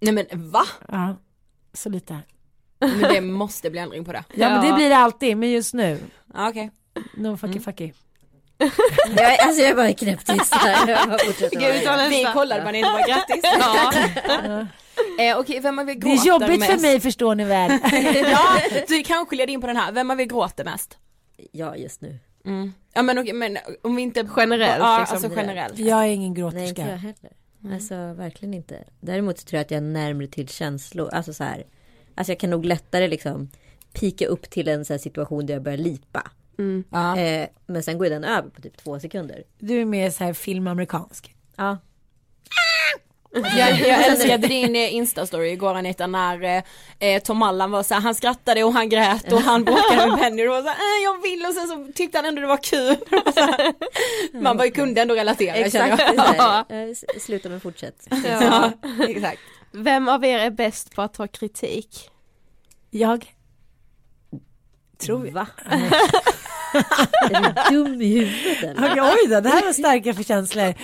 Nej men va? Ja, så lite. Men det måste bli ändring på det. Ja, men det blir det alltid, men just nu, Ja, Okej. no fucky fucky. Jag, alltså jag är bara bara Ska vi kollade men inte var grattis. Ja. Eh, Okej, vem er Det gråter är jobbigt mest? för mig förstår ni väl. ja, du kanske leder in på den här. Vem av er gråter mest? Ja just nu. Mm. Ja men okej, men om vi inte... Generellt, Ja, liksom. alltså generellt. Jag är ingen Nej inte jag gråterska. heller. Alltså verkligen inte. Däremot så tror jag att jag är närmare till känslor. Alltså så här. Alltså jag kan nog lättare liksom pika upp till en så här situation där jag börjar lipa. Ja. Eh, men sen går den över på typ två sekunder. Du är mer så här filmamerikansk. Ja. Jag, jag älskade din eh, instastory igår Anita när eh, eh, Tom Allan var så här, han skrattade och han grät och han bråkade med Penny och var så här, äh, jag vill och sen så tyckte han ändå det var kul. Här, Man bara kunde ändå relatera känner Exakt. jag. det är så här. Eh, Sluta men fortsätt. Ja, exakt. Vem av er är bäst på att ta kritik? Jag? Tror vi. Va? är du dum i huvudet eller? Oj då, det här var starka för känslor.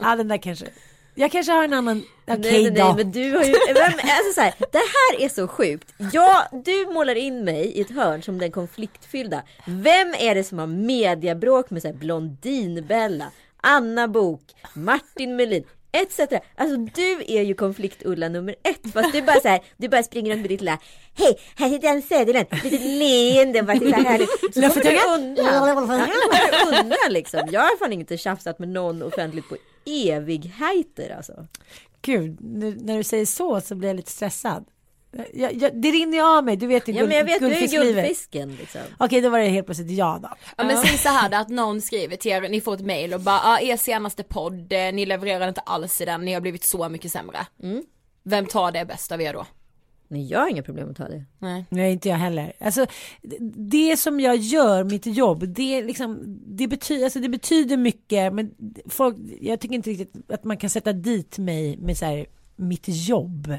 Ja, den där kanske. Jag kanske har en annan. Okej nej, nej, då. nej, men du har ju, vem, alltså så här, det här är så sjukt. Ja, du målar in mig i ett hörn som den konfliktfyllda. Vem är det som har mediabråk med så här Blondinbella, Anna Bok, Martin Melin? Etc. Alltså du är ju konflikt-Ulla nummer ett. Fast du bara så här, du bara springer runt med ditt lilla Hej, här sitter Ann Söderlund. Litet leende. Bara titta härligt. Så kommer du undan. Kommer du undan liksom. Jag har fan inte tjafsat med någon offentligt på evigheter alltså. Gud, nu, när du säger så så blir jag lite stressad. Jag, jag, det rinner ju av mig, du vet ju Ja men jag vet, du är guldfisken liksom. Okej, då var det helt plötsligt ja då. Ja men säg så här då, att någon skriver till er, ni får ett mail och bara, ja er senaste podd, eh, ni levererar inte alls i den, ni har blivit så mycket sämre. Vem tar det bäst av er då? Nej jag har inga problem att ta det. Nej. Nej, inte jag heller. Alltså, det- som jag gör, mitt jobb, det, liksom, det, betyder, alltså, det betyder mycket. Men folk, jag tycker inte riktigt att man kan sätta dit mig med så här, mitt jobb.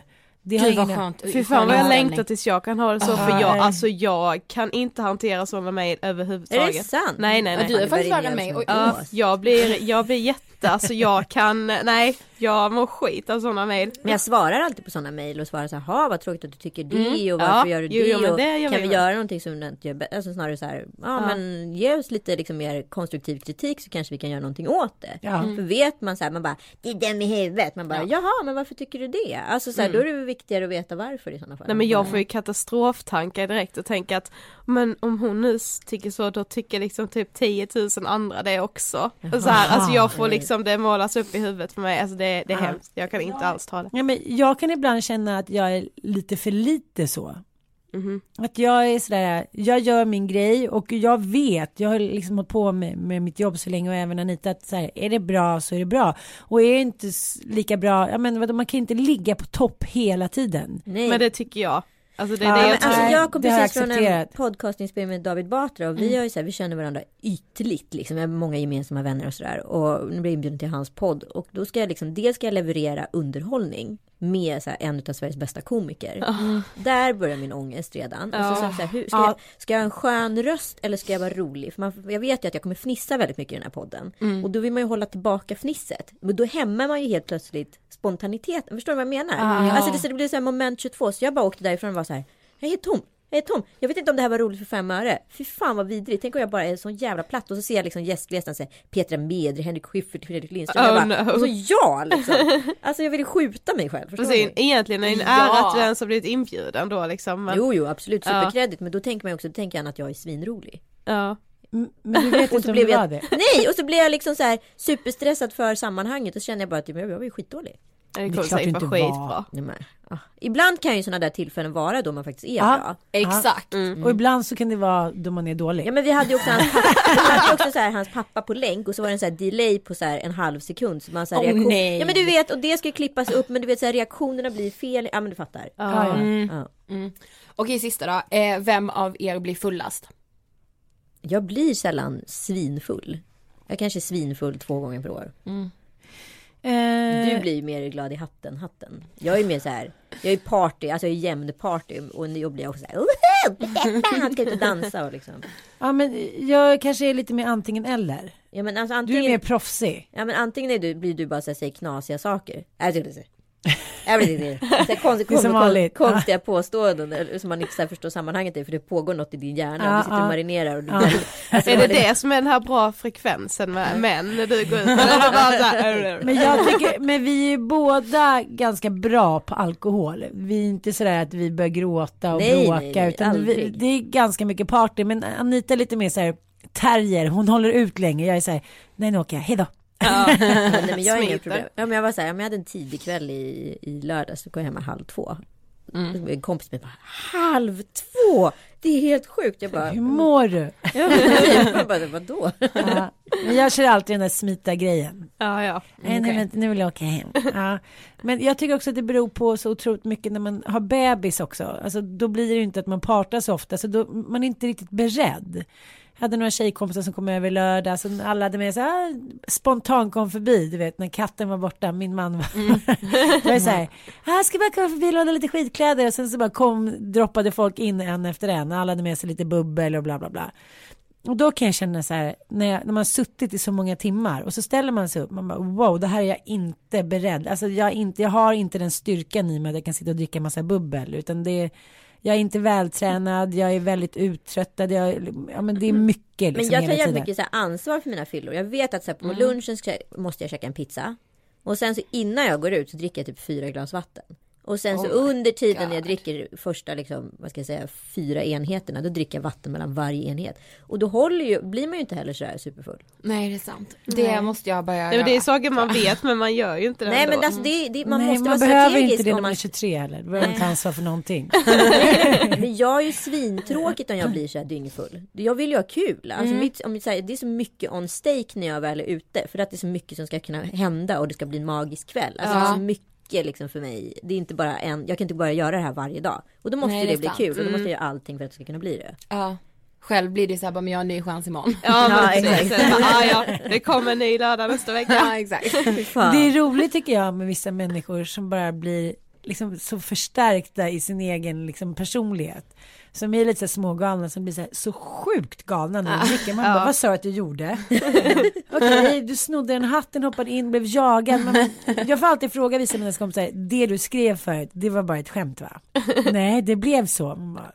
Det har Gud vad skönt. Fy fan vad jag längtar tills jag kan ha det så för Ah, jag, alltså jag kan inte hantera sådana mejl överhuvudtaget. Är det sant? Nej nej Ja, nej. du är faktiskt värre än mig. Ja, Ås. jag blir, jag blir jätte, alltså jag kan, nej, jag mår skit av sådana mejl. Men jag svarar alltid på sådana mejl och svarar så här, "Ha, vad tråkigt att du tycker det och varför Ja, gör du det? jo, och det gör kan vi med." göra någonting som du inte gör bä-" Alltså snarare så här, ja, men ge oss lite liksom mer konstruktiv kritik så kanske vi kan göra någonting åt det. Ja. För vet man så här, man bara, det är den i huvudet. Man bara, jaha, men varför tycker du det? Alltså så här, då är det viktigare att veta varför i sådana fall. Nej men jag får ju katastroftankar direkt och tänker att men om hon nu tycker så då tycker liksom typ 10 000 andra det också. Så här, alltså jag får liksom det målas upp i huvudet för mig, alltså det, det är hemskt. Jag kan inte alls ta det. Ja, men jag kan ibland känna att jag är lite för lite så. Mhm. Att jag är sådär, jag gör min grej och jag vet, jag har liksom hållit på med, med mitt jobb så länge och även Anita att så här, är det bra så är det bra. Och är det inte lika bra, ja men vadå, man kan inte ligga på topp hela tiden. Nej. Men det tycker jag. Alltså det är Ja, det jag tror. Alltså jag kom precis från en podcastinspelning med David Batra och vi har ju så här, vi känner varandra ytligt liksom. Vi har många gemensamma vänner och sådär. Och nu blir jag inbjuden till hans podd. Och då ska jag liksom, dels ska jag leverera underhållning med så här, en av Sveriges bästa komiker. Där börjar min ångest redan. Och så, så, så här, hur, ska, Ja. jag, ska jag ha en skön röst eller ska jag vara rolig? För man, jag vet ju att jag kommer fnissa väldigt mycket i den här podden. Och då vill man ju hålla tillbaka fnisset. Men då hämmar man ju helt plötsligt spontaniteten. Förstår du vad jag menar? Alltså det, så det blir så här moment 22. Så jag bara åkte därifrån och var så här. Jag är helt tom. Jag är tom. Jag vet inte om det här var roligt för fem öre. Fy fan vad vidrigt. Tänk om jag bara är så jävla platt. Och så ser jag liksom gästlistan säga Petra Mede, Henrik Schyffert, Fredrik Lindström. Oh, jag bara, no. Och så jag liksom. Alltså jag ville skjuta mig själv. Förstår ni? egentligen är det en Ja. ära att du ens har blivit inbjuden då liksom. Men, Jo, jo, absolut. Ja. Superkredit. Men då tänker man också, då tänker jag att jag är svinrolig. ja. Men du vet Och inte så om blev det var jag, det. nej, och så blev jag liksom så här superstressad för sammanhanget. Och så känner jag bara att jag var ju skitdålig. Det är kommer klart säkert vara inte var. skitbra. Nej, men, ah. Ibland kan ju sådana där tillfällen vara då man faktiskt är Ja. bra. Exakt. Och ibland så kan det vara då man är dålig. Ja men vi hade ju också hans pappa, vi hade också så här, hans pappa på länk och så var det en så här delay på så här en halv sekund. Så man så här Åh, reaktion... nej. Ja men du vet och det ska ju klippas upp men du vet så här, reaktionerna blir fel. Ja men du fattar. Ja, ja. Ja. Okej sista då, eh, vem av er blir fullast? Jag blir sällan svinfull. Jag kanske är svinfull två gånger per år. Eh, Du blir ju mer glad i hatten, hatten. Jag är mer så här, jag är party, alltså jag är jämn party och då blir jag också så här, "Woho! Han ska ut och dansa och liksom. Ja men jag kanske är lite mer antingen eller. Ja men alltså Du är antingen, mer proffsig. ja, men antingen är du, blir du bara så här, säger knasiga saker. Äh, Så här konst, Det är som vanligt. kon- konstiga påståenden eller som man inte så här förstår sammanhanget i för det pågår något i din hjärna. Ja, du sitter och marinerar och du, Ja. alltså, Är det det som är den här bra frekvensen med män när du går ut? Men jag tycker, men vi är båda ganska bra på alkohol. Vi är inte sådär att vi börjar gråta och Nej, bråka. nej, nej, utan vi, det är ganska mycket party. Men Anita är lite mer såhär terrier. Hon håller ut länge. Jag är såhär, nej nu åker jag, hejdå. Ja, nej, men jag har inga problem. Ja, men jag var så här, om jag hade en tidig kväll i, i lördags så kom jag hemma halv två. Mm. En kompis med bara, halv två! Det är helt sjukt. Jag bara, Hur mår du? jag bara vadå? Ja. Jag kör alltid den där smita grejen. Ja, ja. Nej, nej, vänta, nu vill jag åka hem. Ja. Men jag tycker också att det beror på så otroligt mycket när man har bebis också. Alltså, då blir det inte att man partar så ofta, så då, man är inte riktigt beredd. Jag hade några tjejkompisar som kom över lördag, så alla hade med sig, ah, spontan kom förbi, du vet när katten var borta, min man var Det var så här, ah, ska bara komma förbi och låna lite skitkläder och sen så bara kom, droppade folk in en efter en, alla hade med sig lite bubbel och bla bla bla. Och då kan jag känna så här, när, jag, när man har suttit i så många timmar och så ställer man sig upp, man bara wow, det här är jag inte beredd. Alltså jag, inte, jag har inte den styrkan i mig att jag kan sitta och dricka massa bubbel, utan det är, jag är inte vältränad, jag är väldigt uttröttad, jag, ja men det är mycket Men liksom jag tar jävligt mycket så här ansvar för mina fyllor. Jag vet att så här, Mm. på lunchen ska, måste jag käka en pizza. Och sen så innan jag går ut så dricker jag typ fyra glas vatten. Och sen så Oh under tiden när jag God. dricker första liksom, vad ska jag säga, fyra enheterna, då dricker jag vatten mellan varje enhet. Och då håller ju, blir man ju inte heller så här superfull. Nej det är sant. Det måste jag börja Nej, men det är göra. saker man vet men man gör ju inte det Nej ändå. men alltså det, det, man Nej, måste man vara behöver strategisk inte det när om man är man 23 heller. Då behöver man inte ansvar för någonting. Men jag är ju svintråkigt om jag blir så här dyngfull. Jag vill ju ha kul. Alltså mitt, om säger, det är så mycket on stake när jag väl är ute. För att det är så mycket som ska kunna hända och det ska bli en magisk kväll. Alltså det är så mycket liksom för mig. Det är inte bara en, jag kan inte bara göra det här varje dag. Och då måste Nej, det det, bli sant. kul och då måste jag göra allting för att det ska kunna bli det. Ja. Själv blir det så här, bara, men jag har en ny chans imorgon. Ja, Ja, exakt. Sen bara, ah, ja, det kommer en ny lördag nästa vecka. Ja exakt. Det är roligt tycker jag med vissa människor som bara blir liksom så förstärkta i sin egen liksom personlighet. Som är lite så smågalna som blir så, här, så sjukt galna när de dricker. Man bara, vad sa du att du gjorde? Okej, du snodde en hatten, hoppade in, blev jagad. Men jag får alltid fråga vissa mina kompisar, det du skrev förut, det var bara ett skämt va? Nej, det blev så. Man bara,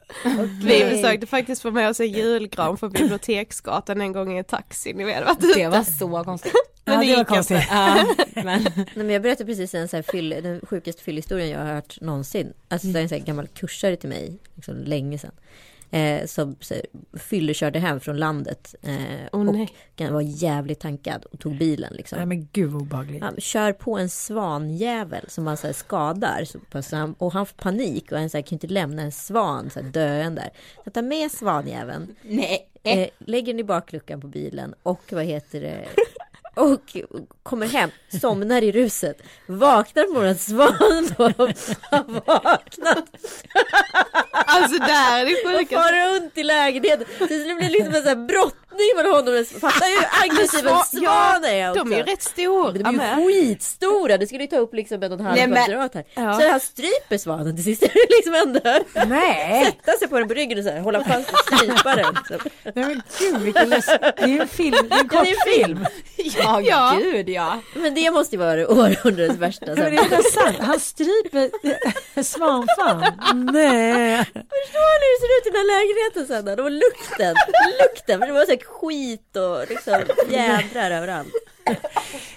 Vi försökte faktiskt få med oss en julgran från Biblioteksgatan en gång i en taxi. Ni vet vad Det var så konstigt. ja, det gick konstigt. Ja, men. Nej, men jag berättade precis en så här fyll, den sjukaste fyllhistorien jag har hört någonsin. Alltså det är en så här gammal kursare till mig, liksom länge sedan. Eh, som så fyllekörde hem från landet. Eh, nej. och var jävligt tankad och tog bilen liksom. Nej men gud vad obehagligt. Han kör på en svanjävel som han så här skadar. Så pass, han, och han får panik och han så här, kan inte lämna en svan så här, döende där. Så tar med svanjäveln, Nej. eh, lägger den i bakluckan på bilen och vad heter det? Och kommer hem, somnar i ruset, vaknar på morgonen, svanen då har vaknat Alltså där är det och sjukaste. far runt i lägenheten. Så det blir liksom en sån här brottning mellan honom och Fattar ju hur aggressiv en svan är. De är ju rätt stora De är ju skitstora, det skulle ju ta upp liksom en och en halv kvadrat här. Ja. Så han stryper svanen till sist, liksom ändå Nej, sätta sig på den på ryggen och så här, hålla fast och strypa den. Liksom. nej men gud vilken läsk... Det är ju en film, det är en Ja, det är en kortfilm. Ja, Ja. gud ja. Men det måste ju vara århundradets värsta. Men det är sant. Han stryper svanfan. Nej. Förstår ni hur det ser ut i den här lägenheten sen? Det var lukten, lukten, för det var så här skit och liksom jädrar överallt.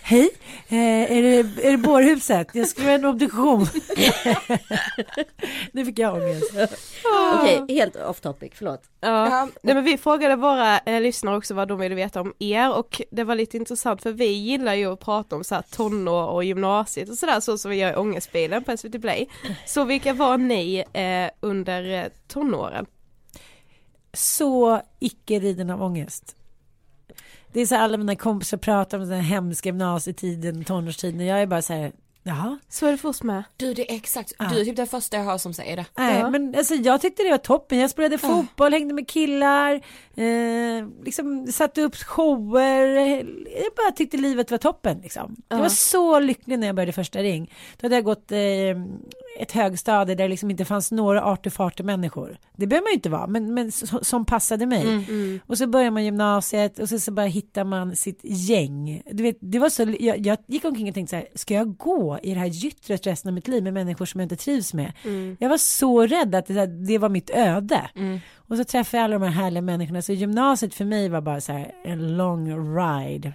Hej, eh, är, det, är det bårhuset? Jag skulle göra en obduktion. nu fick jag ångest. Okej, helt off topic, förlåt. Ja. Nej men vi frågade våra eh, lyssnare också vad de ville veta om er och det var lite intressant för vi gillar ju att prata om så här tonår och gymnasiet och sådär så som vi gör i Ångestbilen på SVT Play. Så vilka var ni eh, under eh, tonåren? Så icke riden av ångest. Det är så här, alla mina kompisar pratar om den här hemska gymnasietiden, tonårstiden. Jag är bara så här, jaha. Så är det för oss med. Du det är exakt, du är typ den första jag hör som säger det. Nej, Ja. men alltså, jag tyckte det var toppen. Jag spelade fotboll, hängde med killar, eh, liksom satte upp shower. Jag bara tyckte livet var toppen. Liksom. Jag var så lycklig när jag började första ring. Då hade jag gått eh, ett högstadie där det liksom inte fanns några artefarter människor. Det behöver man ju inte vara, men, men så, som passade mig. Mm. Och så börjar man gymnasiet och så, så bara hittar man sitt gäng. Du vet, det var så, jag, jag gick omkring och tänkte så här, ska jag gå i det här gyttret resten av mitt liv med människor som jag inte trivs med? Jag var så rädd att det, det var mitt öde. Och så träffade jag alla de här härliga människorna. Så gymnasiet för mig var bara så här en long ride.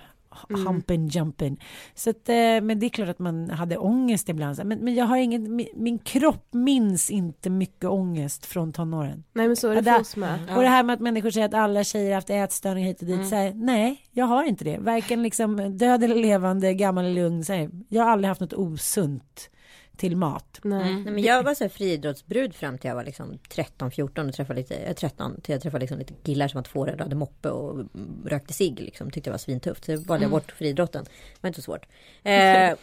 Humpen jumping. Så att, eh, men det är klart att man hade ångest ibland. Men, men jag har ingen, min, min kropp minns inte mycket ångest från tonåren. Nej men så är det för oss med. Och det här med att människor säger att alla tjejer har haft ätstörningar hit och dit. Mm. Så här, nej, jag har inte det. Varken liksom död eller levande, gammal eller ung. Så här, jag har aldrig haft något osunt till mat. Nej. Nej, men jag var så här friidrottsbrud fram till jag var liksom 13-14 och träffade lite, eh, 13 till jag träffade liksom lite killar som var tvårädda, hade moppe och mm, rökte cigg liksom. Tyckte det var svintufft. Så valde jag bort friidrotten. Det var inte så svårt. Eh,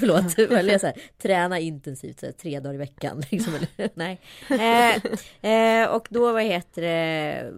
förlåt, jag så här, träna intensivt så här, tre dagar i veckan. Liksom, nej. Eh, eh, och då, vad heter det?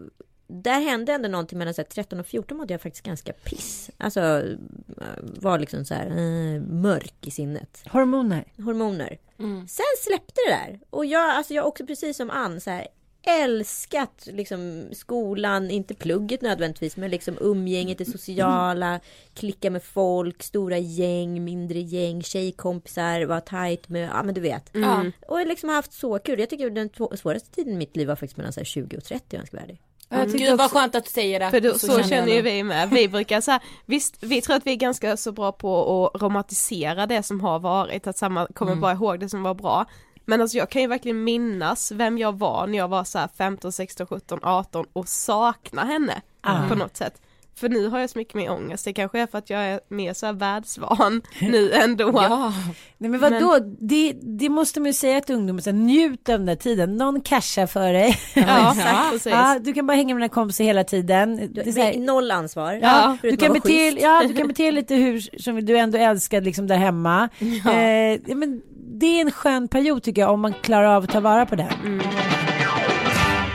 Där hände ändå någonting mellan så här, 13 och 14 mådde jag faktiskt ganska piss. Alltså eh, var liksom så här eh, mörk i sinnet Hormoner. hormoner. Mm. Sen släppte det där. Och jag, alltså jag också precis som Ann så här, älskat liksom skolan, inte plugget nödvändigtvis, men liksom umgänget, det sociala, klicka med folk, stora gäng, mindre gäng, tjejkompisar, vara tajt med, ja men du vet. Ja. Och jag liksom haft så kul. Jag tycker den svåraste tiden i mitt liv var faktiskt mellan så här 20 och 30 om jag ska vara ärlig. Jag tycker Gud vad skönt att du säger det. För då, så, jag känner ju vi med. Vi brukar så här, visst vi tror att vi är ganska så bra på att romantisera det som har varit, att samma kommer bara ihåg det som var bra. Men alltså jag kan ju verkligen minnas vem jag var när jag var så här 15, 16, 17, 18 och sakna henne Ah. på något sätt. För nu har jag så mycket mer ångest, det kanske är för att jag är mer så här världsvan nu ändå. Ja. Nej men vadå, det, det måste man ju säga till ungdomar, så här, njut av den där tiden, någon cashar för dig. Ja, exakt. Ja, du kan bara hänga med dina kompisar hela tiden. Du, Det är noll ansvar. Ja, du kan, bete, ja, du kan bete dig lite hur som du ändå älskar liksom där hemma. Ja. Eh, men det är en skön period tycker jag om man klarar av att ta vara på den.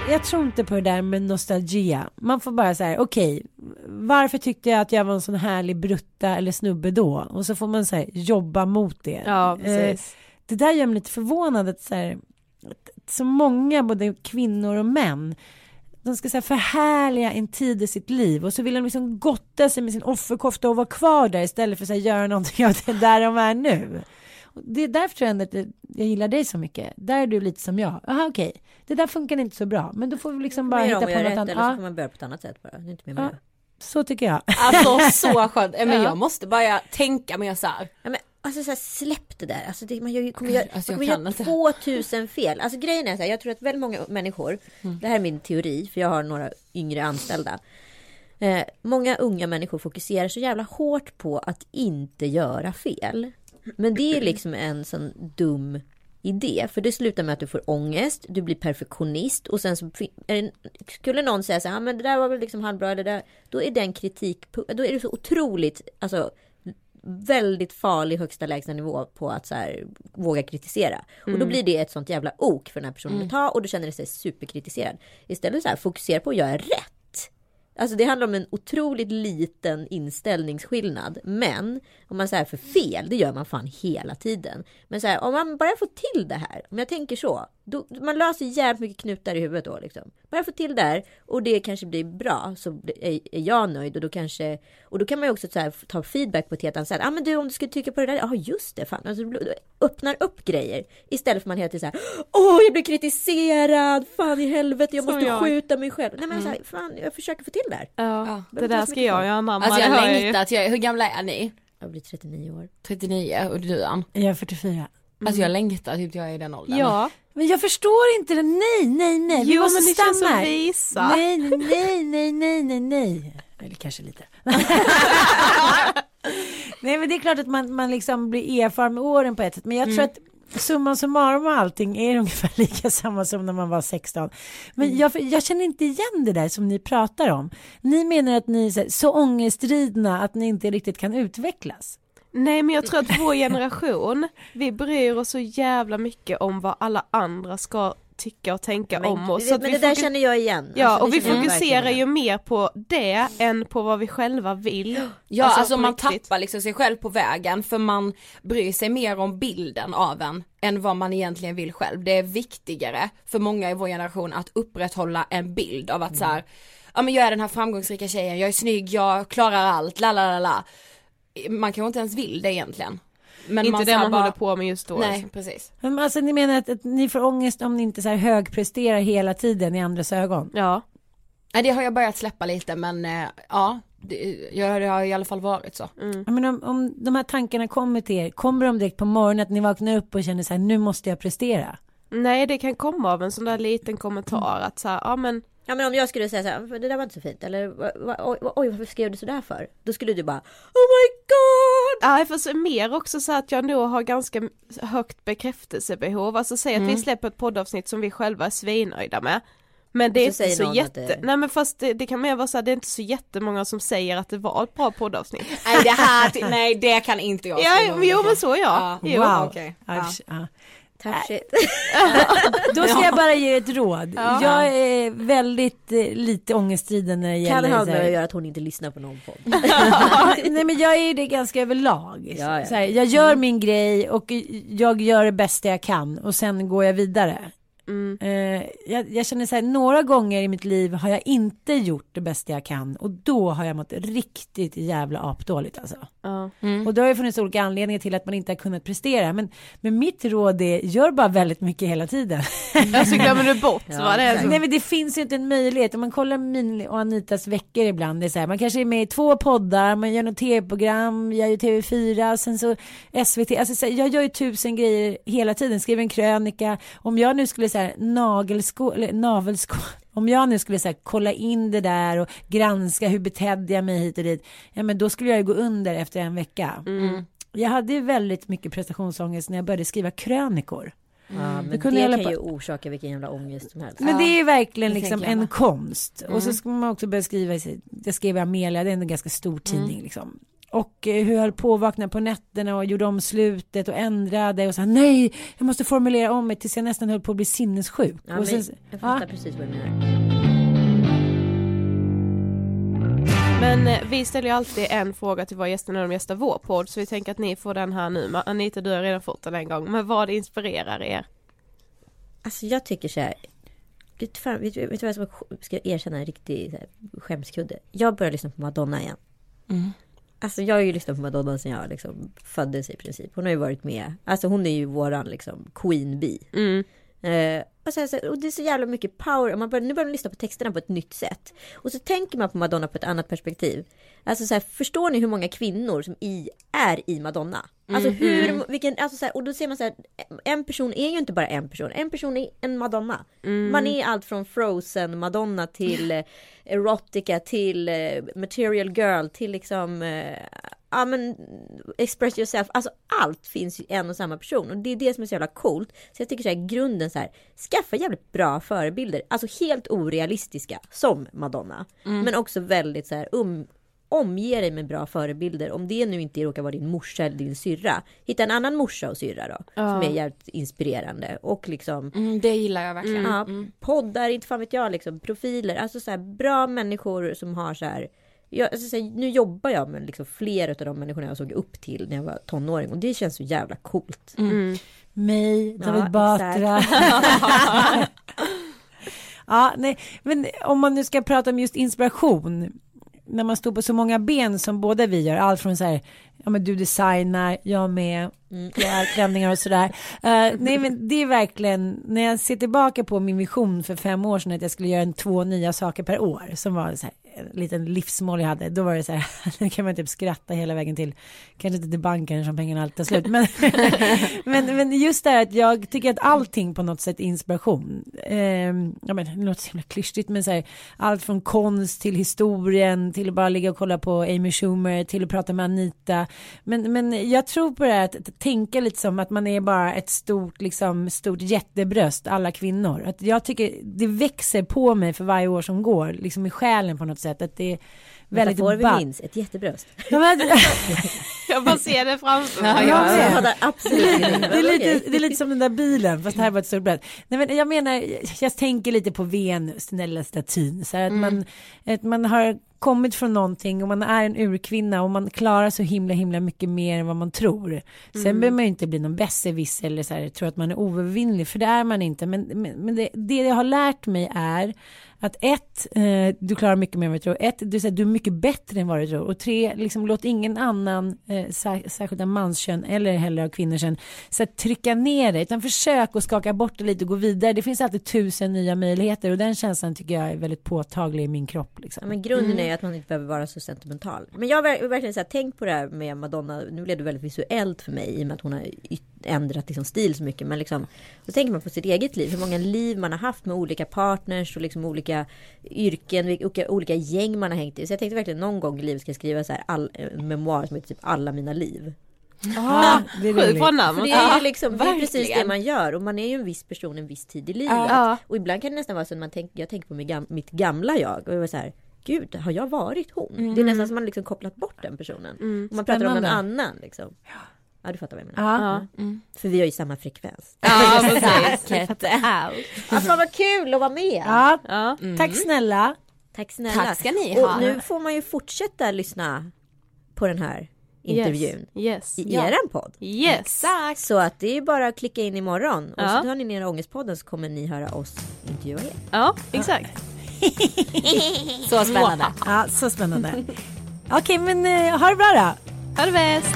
Jag tror inte på det där med nostalgia. Man får bara säga okej, varför tyckte jag att jag var en sån härlig brutta eller snubbe då? Och så får man säga jobba mot det. Ja, Eh, precis. det där gör mig lite förvånad att så, här, att så många, både kvinnor och män, de ska så här, förhärliga en tid i sitt liv och så vill de liksom gotta sig med sin offerkofta och vara kvar där istället för att så här, göra någonting av det där de är nu. Och det är därför tror jag att jag gillar dig så mycket. Där är du lite som jag. Jaha okej, det där funkar inte så bra. Men då får vi liksom bara Man hitta på något annat. eller så får man börja på ett annat sätt bara. Det är inte mer med Ja. så tycker jag. Alltså så skönt. Men Ja. jag måste börja tänka mer så här. Ja, men, alltså så här, släpp det där. Alltså, det, man gör, kommer göra, Alltså, man jag kommer kan göra inte. 2000 fel. Alltså grejen är så här, jag tror att väldigt många människor, Mm. det här är min teori, för jag har några yngre anställda. Eh, många unga människor fokuserar så jävla hårt på att inte göra fel. Men det är liksom en sån dum idé. För det slutar med att du får ångest, du blir perfektionist och sen så det, skulle någon säga så här, "Ja, men det där var väl liksom halvbra det där. Då är den kritik, då är det så otroligt, alltså väldigt farlig högsta lägsta nivå på att så här, våga kritisera. Och då blir det ett sånt jävla ok för den här personen att ta och då känner det sig superkritiserad. Istället så här, fokusera på att göra rätt. Alltså det handlar om en otroligt liten inställningsskillnad. Men om man säger för fel, det gör man fan hela tiden. Men så här, om man bara får till det här, om jag tänker så. Då, man löser jävligt mycket knutar i huvudet då liksom. Bara få till det här och det kanske blir bra så är, är jag nöjd och då kanske och då kan man ju också så här, ta feedback på ett helt annat sätt. Ja ah, men du om du skulle tycka på det där, ja just det fan. Alltså, öppnar upp grejer istället för man hela tiden så här. Åh jag blir kritiserad, fan i helvete jag Som måste jag. skjuta mig själv. Nej men så här, fan jag försöker få till det här. Ja, det där ska jag ju anamma, Alltså jag längtar till jag, hur gamla är ni? Jag blir 39 år. 39 och du Ann? Jag är 44. Alltså jag längtar till jag är i den åldern. Ja, Men jag förstår inte det. Nej, nej, nej. Vi jo måste men det stanna känns som här. visa. Nej, nej, nej, nej, nej, nej. Eller kanske lite. nej, men det är klart att man, man liksom blir erfaren med åren på ett sätt. Men jag tror att summan summarum och allting är ungefär lika samma som när man var 16. Men jag, jag känner inte igen det där som ni pratar om. Ni menar att ni är så, så ångestridna att ni inte riktigt kan utvecklas. Nej men jag tror att vår generation, vi bryr oss så jävla mycket om vad alla andra ska tycka och tänka Men, om oss. Så men det där känner jag igen. Ja Alltså, och vi fokuserar ju mer på det än på vad vi själva vill. Ja alltså, på man riktigt. tappar liksom sig själv på vägen för man bryr sig mer om bilden av en än vad man egentligen vill själv. Det är viktigare för många i vår generation att upprätthålla en bild av att så här, ja men jag är den här framgångsrika tjejen, jag är snygg, jag klarar allt, la la la la. Man kanske inte ens vill det egentligen. Men Inte man, det man bara, håller på med just då. Nej liksom. precis. Men alltså ni menar att, att ni får ångest om ni inte så här högpresterar hela tiden i andras ögon? Ja. Nej det har jag börjat släppa lite men eh, ja, det, ja, det har i alla fall varit så. Jag menar, om, om de här tankarna kommer till er, kommer de direkt på morgonen att ni vaknar upp och känner så här, nu måste jag prestera? Nej det kan komma av en sån där liten kommentar att så här, ja men Ja men om jag skulle säga så här, det där var inte så fint eller "Va- va- oj, oj varför skrev du sådär för? Då skulle du bara Oh my god! Nej fast mer också så att jag nog har ganska högt bekräftelsebehov, alltså säg att vi släpper ett poddavsnitt som vi själva är svinnöjda med. Men det är så inte så jätte, det- nej men fast det, det kan mer vara så här, det är inte så jättemånga som säger att det var ett bra poddavsnitt. Nej det här, nej det kan inte jag Ja, jo men så. Ja. Jo. wow. okej. Ja, Ja. ja. Tough shit. Då ska jag bara ge ett råd. Jag är väldigt eh, lite ångeststriden när det Kan gäller ha med här- att göra att hon inte lyssnar på någon podd. Nej men jag är ju det ganska överlag. Ja, ja. Så här, jag gör min grej och jag gör det bästa jag kan och sen går jag vidare. Mm. Eh, jag, jag känner så här, några gånger i mitt liv har jag inte gjort det bästa jag kan och då har jag mått riktigt jävla apdåligt alltså. Ja. Och då har det funnits olika anledningar till att man inte har kunnat prestera. Men, men mitt råd är, gör bara väldigt mycket hela tiden. Alltså glömmer du bort Ja, vad det är. Nej men det finns ju inte en möjlighet. Om man kollar min och Anitas veckor ibland. Det är så här, man kanske är med i två poddar, man gör något tv-program, jag gör TV4, sen så SVT. Alltså så här, jag gör ju tusen grejer hela tiden, skriver en krönika. Om jag nu skulle säga nagelskå, eller navelskå. Om jag nu skulle så här, kolla in det där och granska hur betedde jag mig hit och dit. Ja men då skulle jag ju gå under efter en vecka. Jag hade ju väldigt mycket prestationsångest när jag började skriva krönikor. Ja, men kunde det jag kan ju orsaka vilken jävla ångest som helst. Men det är ju verkligen det liksom en konst. Och så ska man också börja skriva, jag skrev i Amelia, det är en ganska stor tidning liksom. Och eh, hur jag höll på att vakna på nätterna och gjorde om slutet och ändrade och sa nej, jag måste formulera om mig tills jag nästan höll på att bli sinnessjuk. Ja, och sen, jag fattar ja, precis vad du menar. Men eh, vi ställer ju alltid en fråga till våra gäster när de gästar vår podd så vi tänker att ni får den här nu. Anita du har redan fått den en gång men vad inspirerar er? Alltså jag tycker så här. Vet du, fan, vet, du- vet du vad jag ska, erkänna en riktig så här, skämskudde? Jag börjar lyssna på Madonna igen. Alltså jag har ju lyssnat på Madonna sedan jag liksom föddes i princip. Hon har ju varit med. Alltså hon är ju våran liksom Queen Bee. Mm. Eh, och, så, här, och det är så jävla mycket power. Och man börjar, nu börjar man lyssna på texterna på ett nytt sätt. Och så tänker man på Madonna på ett annat perspektiv. Alltså så här, förstår ni hur många kvinnor som i, är i Madonna? Alltså hur, vilken, alltså så här, och då ser man så här, en person är ju inte bara en person. En person är en Madonna. Man är allt från Frozen Madonna till Erotica till eh, Material Girl till liksom eh, Ja men express yourself, alltså allt finns ju i en och samma person och det är det som är så jävla coolt. Så jag tycker så här grunden så här, skaffa jävligt bra förebilder, alltså helt orealistiska som Madonna. Men också väldigt så här um, omge dig med bra förebilder. Om det nu inte råkar vara din morsa eller din syrra. Hitta en annan morsa och syrra då. Som är jävligt inspirerande. Och liksom Mm, det gillar jag verkligen. ja, Mm. poddar, inte fan vet jag liksom. Profiler, alltså så här bra människor som har så här. Jag, alltså så här, nu jobbar jag med liksom flera av de människorna jag såg upp till när jag var tonåring och det känns så jävla coolt. mig, David Ja, Batra. ja, nej, men om man nu ska prata om just inspiration. När man står på så många ben som båda vi gör, allt från så här, ja men du designar, jag med, jag har klänningar och sådär. Uh, nej men det är verkligen, när jag ser tillbaka på min vision för fem år sedan att jag skulle göra en, två nya saker per år, som var så här, liten livsmål jag hade, då var det så här, nu kan man typ skratta hela vägen till, kanske inte till banken som pengarna alltid tar slut, men, men, men just det här att jag tycker att allting på något sätt är inspiration. Eh, ja men det låter så himla klyschigt, men så här, allt från konst till historien, till att bara ligga och kolla på Amy Schumer, till att prata med Anita. Men, men jag tror på det här att, att tänka lite som att man är bara ett stort, liksom, stort jättebröst, alla kvinnor. Att jag tycker det växer på mig för varje år som går, liksom i själen på något sätt. Att det är väldigt Metafor vi minns, ett jättebröst. Jag bara ser det framför mig. Ja, jag Jag med. fattar absolut Det är, lite, det är lite som den där bilen fast det här var ett stort brett. Nej men jag menar, jag tänker lite på Venus, den där statyn. Så att, man, att man har kommit från någonting och man är en urkvinna och man klarar så himla himla mycket mer än vad man tror. Sen behöver man ju inte bli någon besserwisser eller så här, tro att man är oövervinnlig för det är man inte. Men, men, men det, det jag har lärt mig är att ett, eh, du klarar mycket mer än vad du tror. Ett, du, säger, du är mycket bättre än vad du tror. Och tre, liksom, låt ingen annan, eh, sär, särskilt av manskön eller heller av kvinnokön, så att trycka ner dig. Utan försök att skaka bort det lite och gå vidare. Det finns alltid tusen nya möjligheter och den känslan tycker jag är väldigt påtaglig i min kropp. Liksom. Ja, men grunden är ju att man inte behöver vara så sentimental. Men jag har ver- verkligen så här, tänkt på det här med Madonna. Nu blev det väldigt visuellt för mig i och med att hon har ändrat liksom stil så mycket. Men liksom, då tänker man på sitt eget liv. Hur många liv man har haft med olika partners och liksom olika yrken, vilka olika gäng man har hängt i. Så jag tänkte verkligen någon gång i livet ska jag skriva så här all, en memoar som heter typ alla mina liv. Ah, det är Sjukt roligt. bra namn. För det är ju liksom, det är precis det man gör och man är ju en viss person en viss tid i livet. Ja. Och ibland kan det nästan vara så att man tänker, jag tänker på mitt, gam, mitt gamla jag och jag var så här, gud har jag varit hon? Det är nästan som man liksom kopplat bort den personen. Och man pratar om någon annan liksom. Ja du fattar vad jag menar. Ja. För vi har ju samma frekvens. Ja, precis. Säkert. Allt. Ja, fan vad kul att vara med! Ja, Ja. tack snälla. Tack snälla. Tack ska ni ha. Och nu får man ju fortsätta lyssna på den här intervjun Yes. i Ja. eran podd. Yes. Exakt. Så att det är ju bara att klicka in imorgon och Ja. så hör ni ner Ångestpodden så kommer ni höra oss intervjua er. Ja, exakt. Så spännande. Ja, så spännande. Okej, men eh, ha det bra då. Ha det bäst.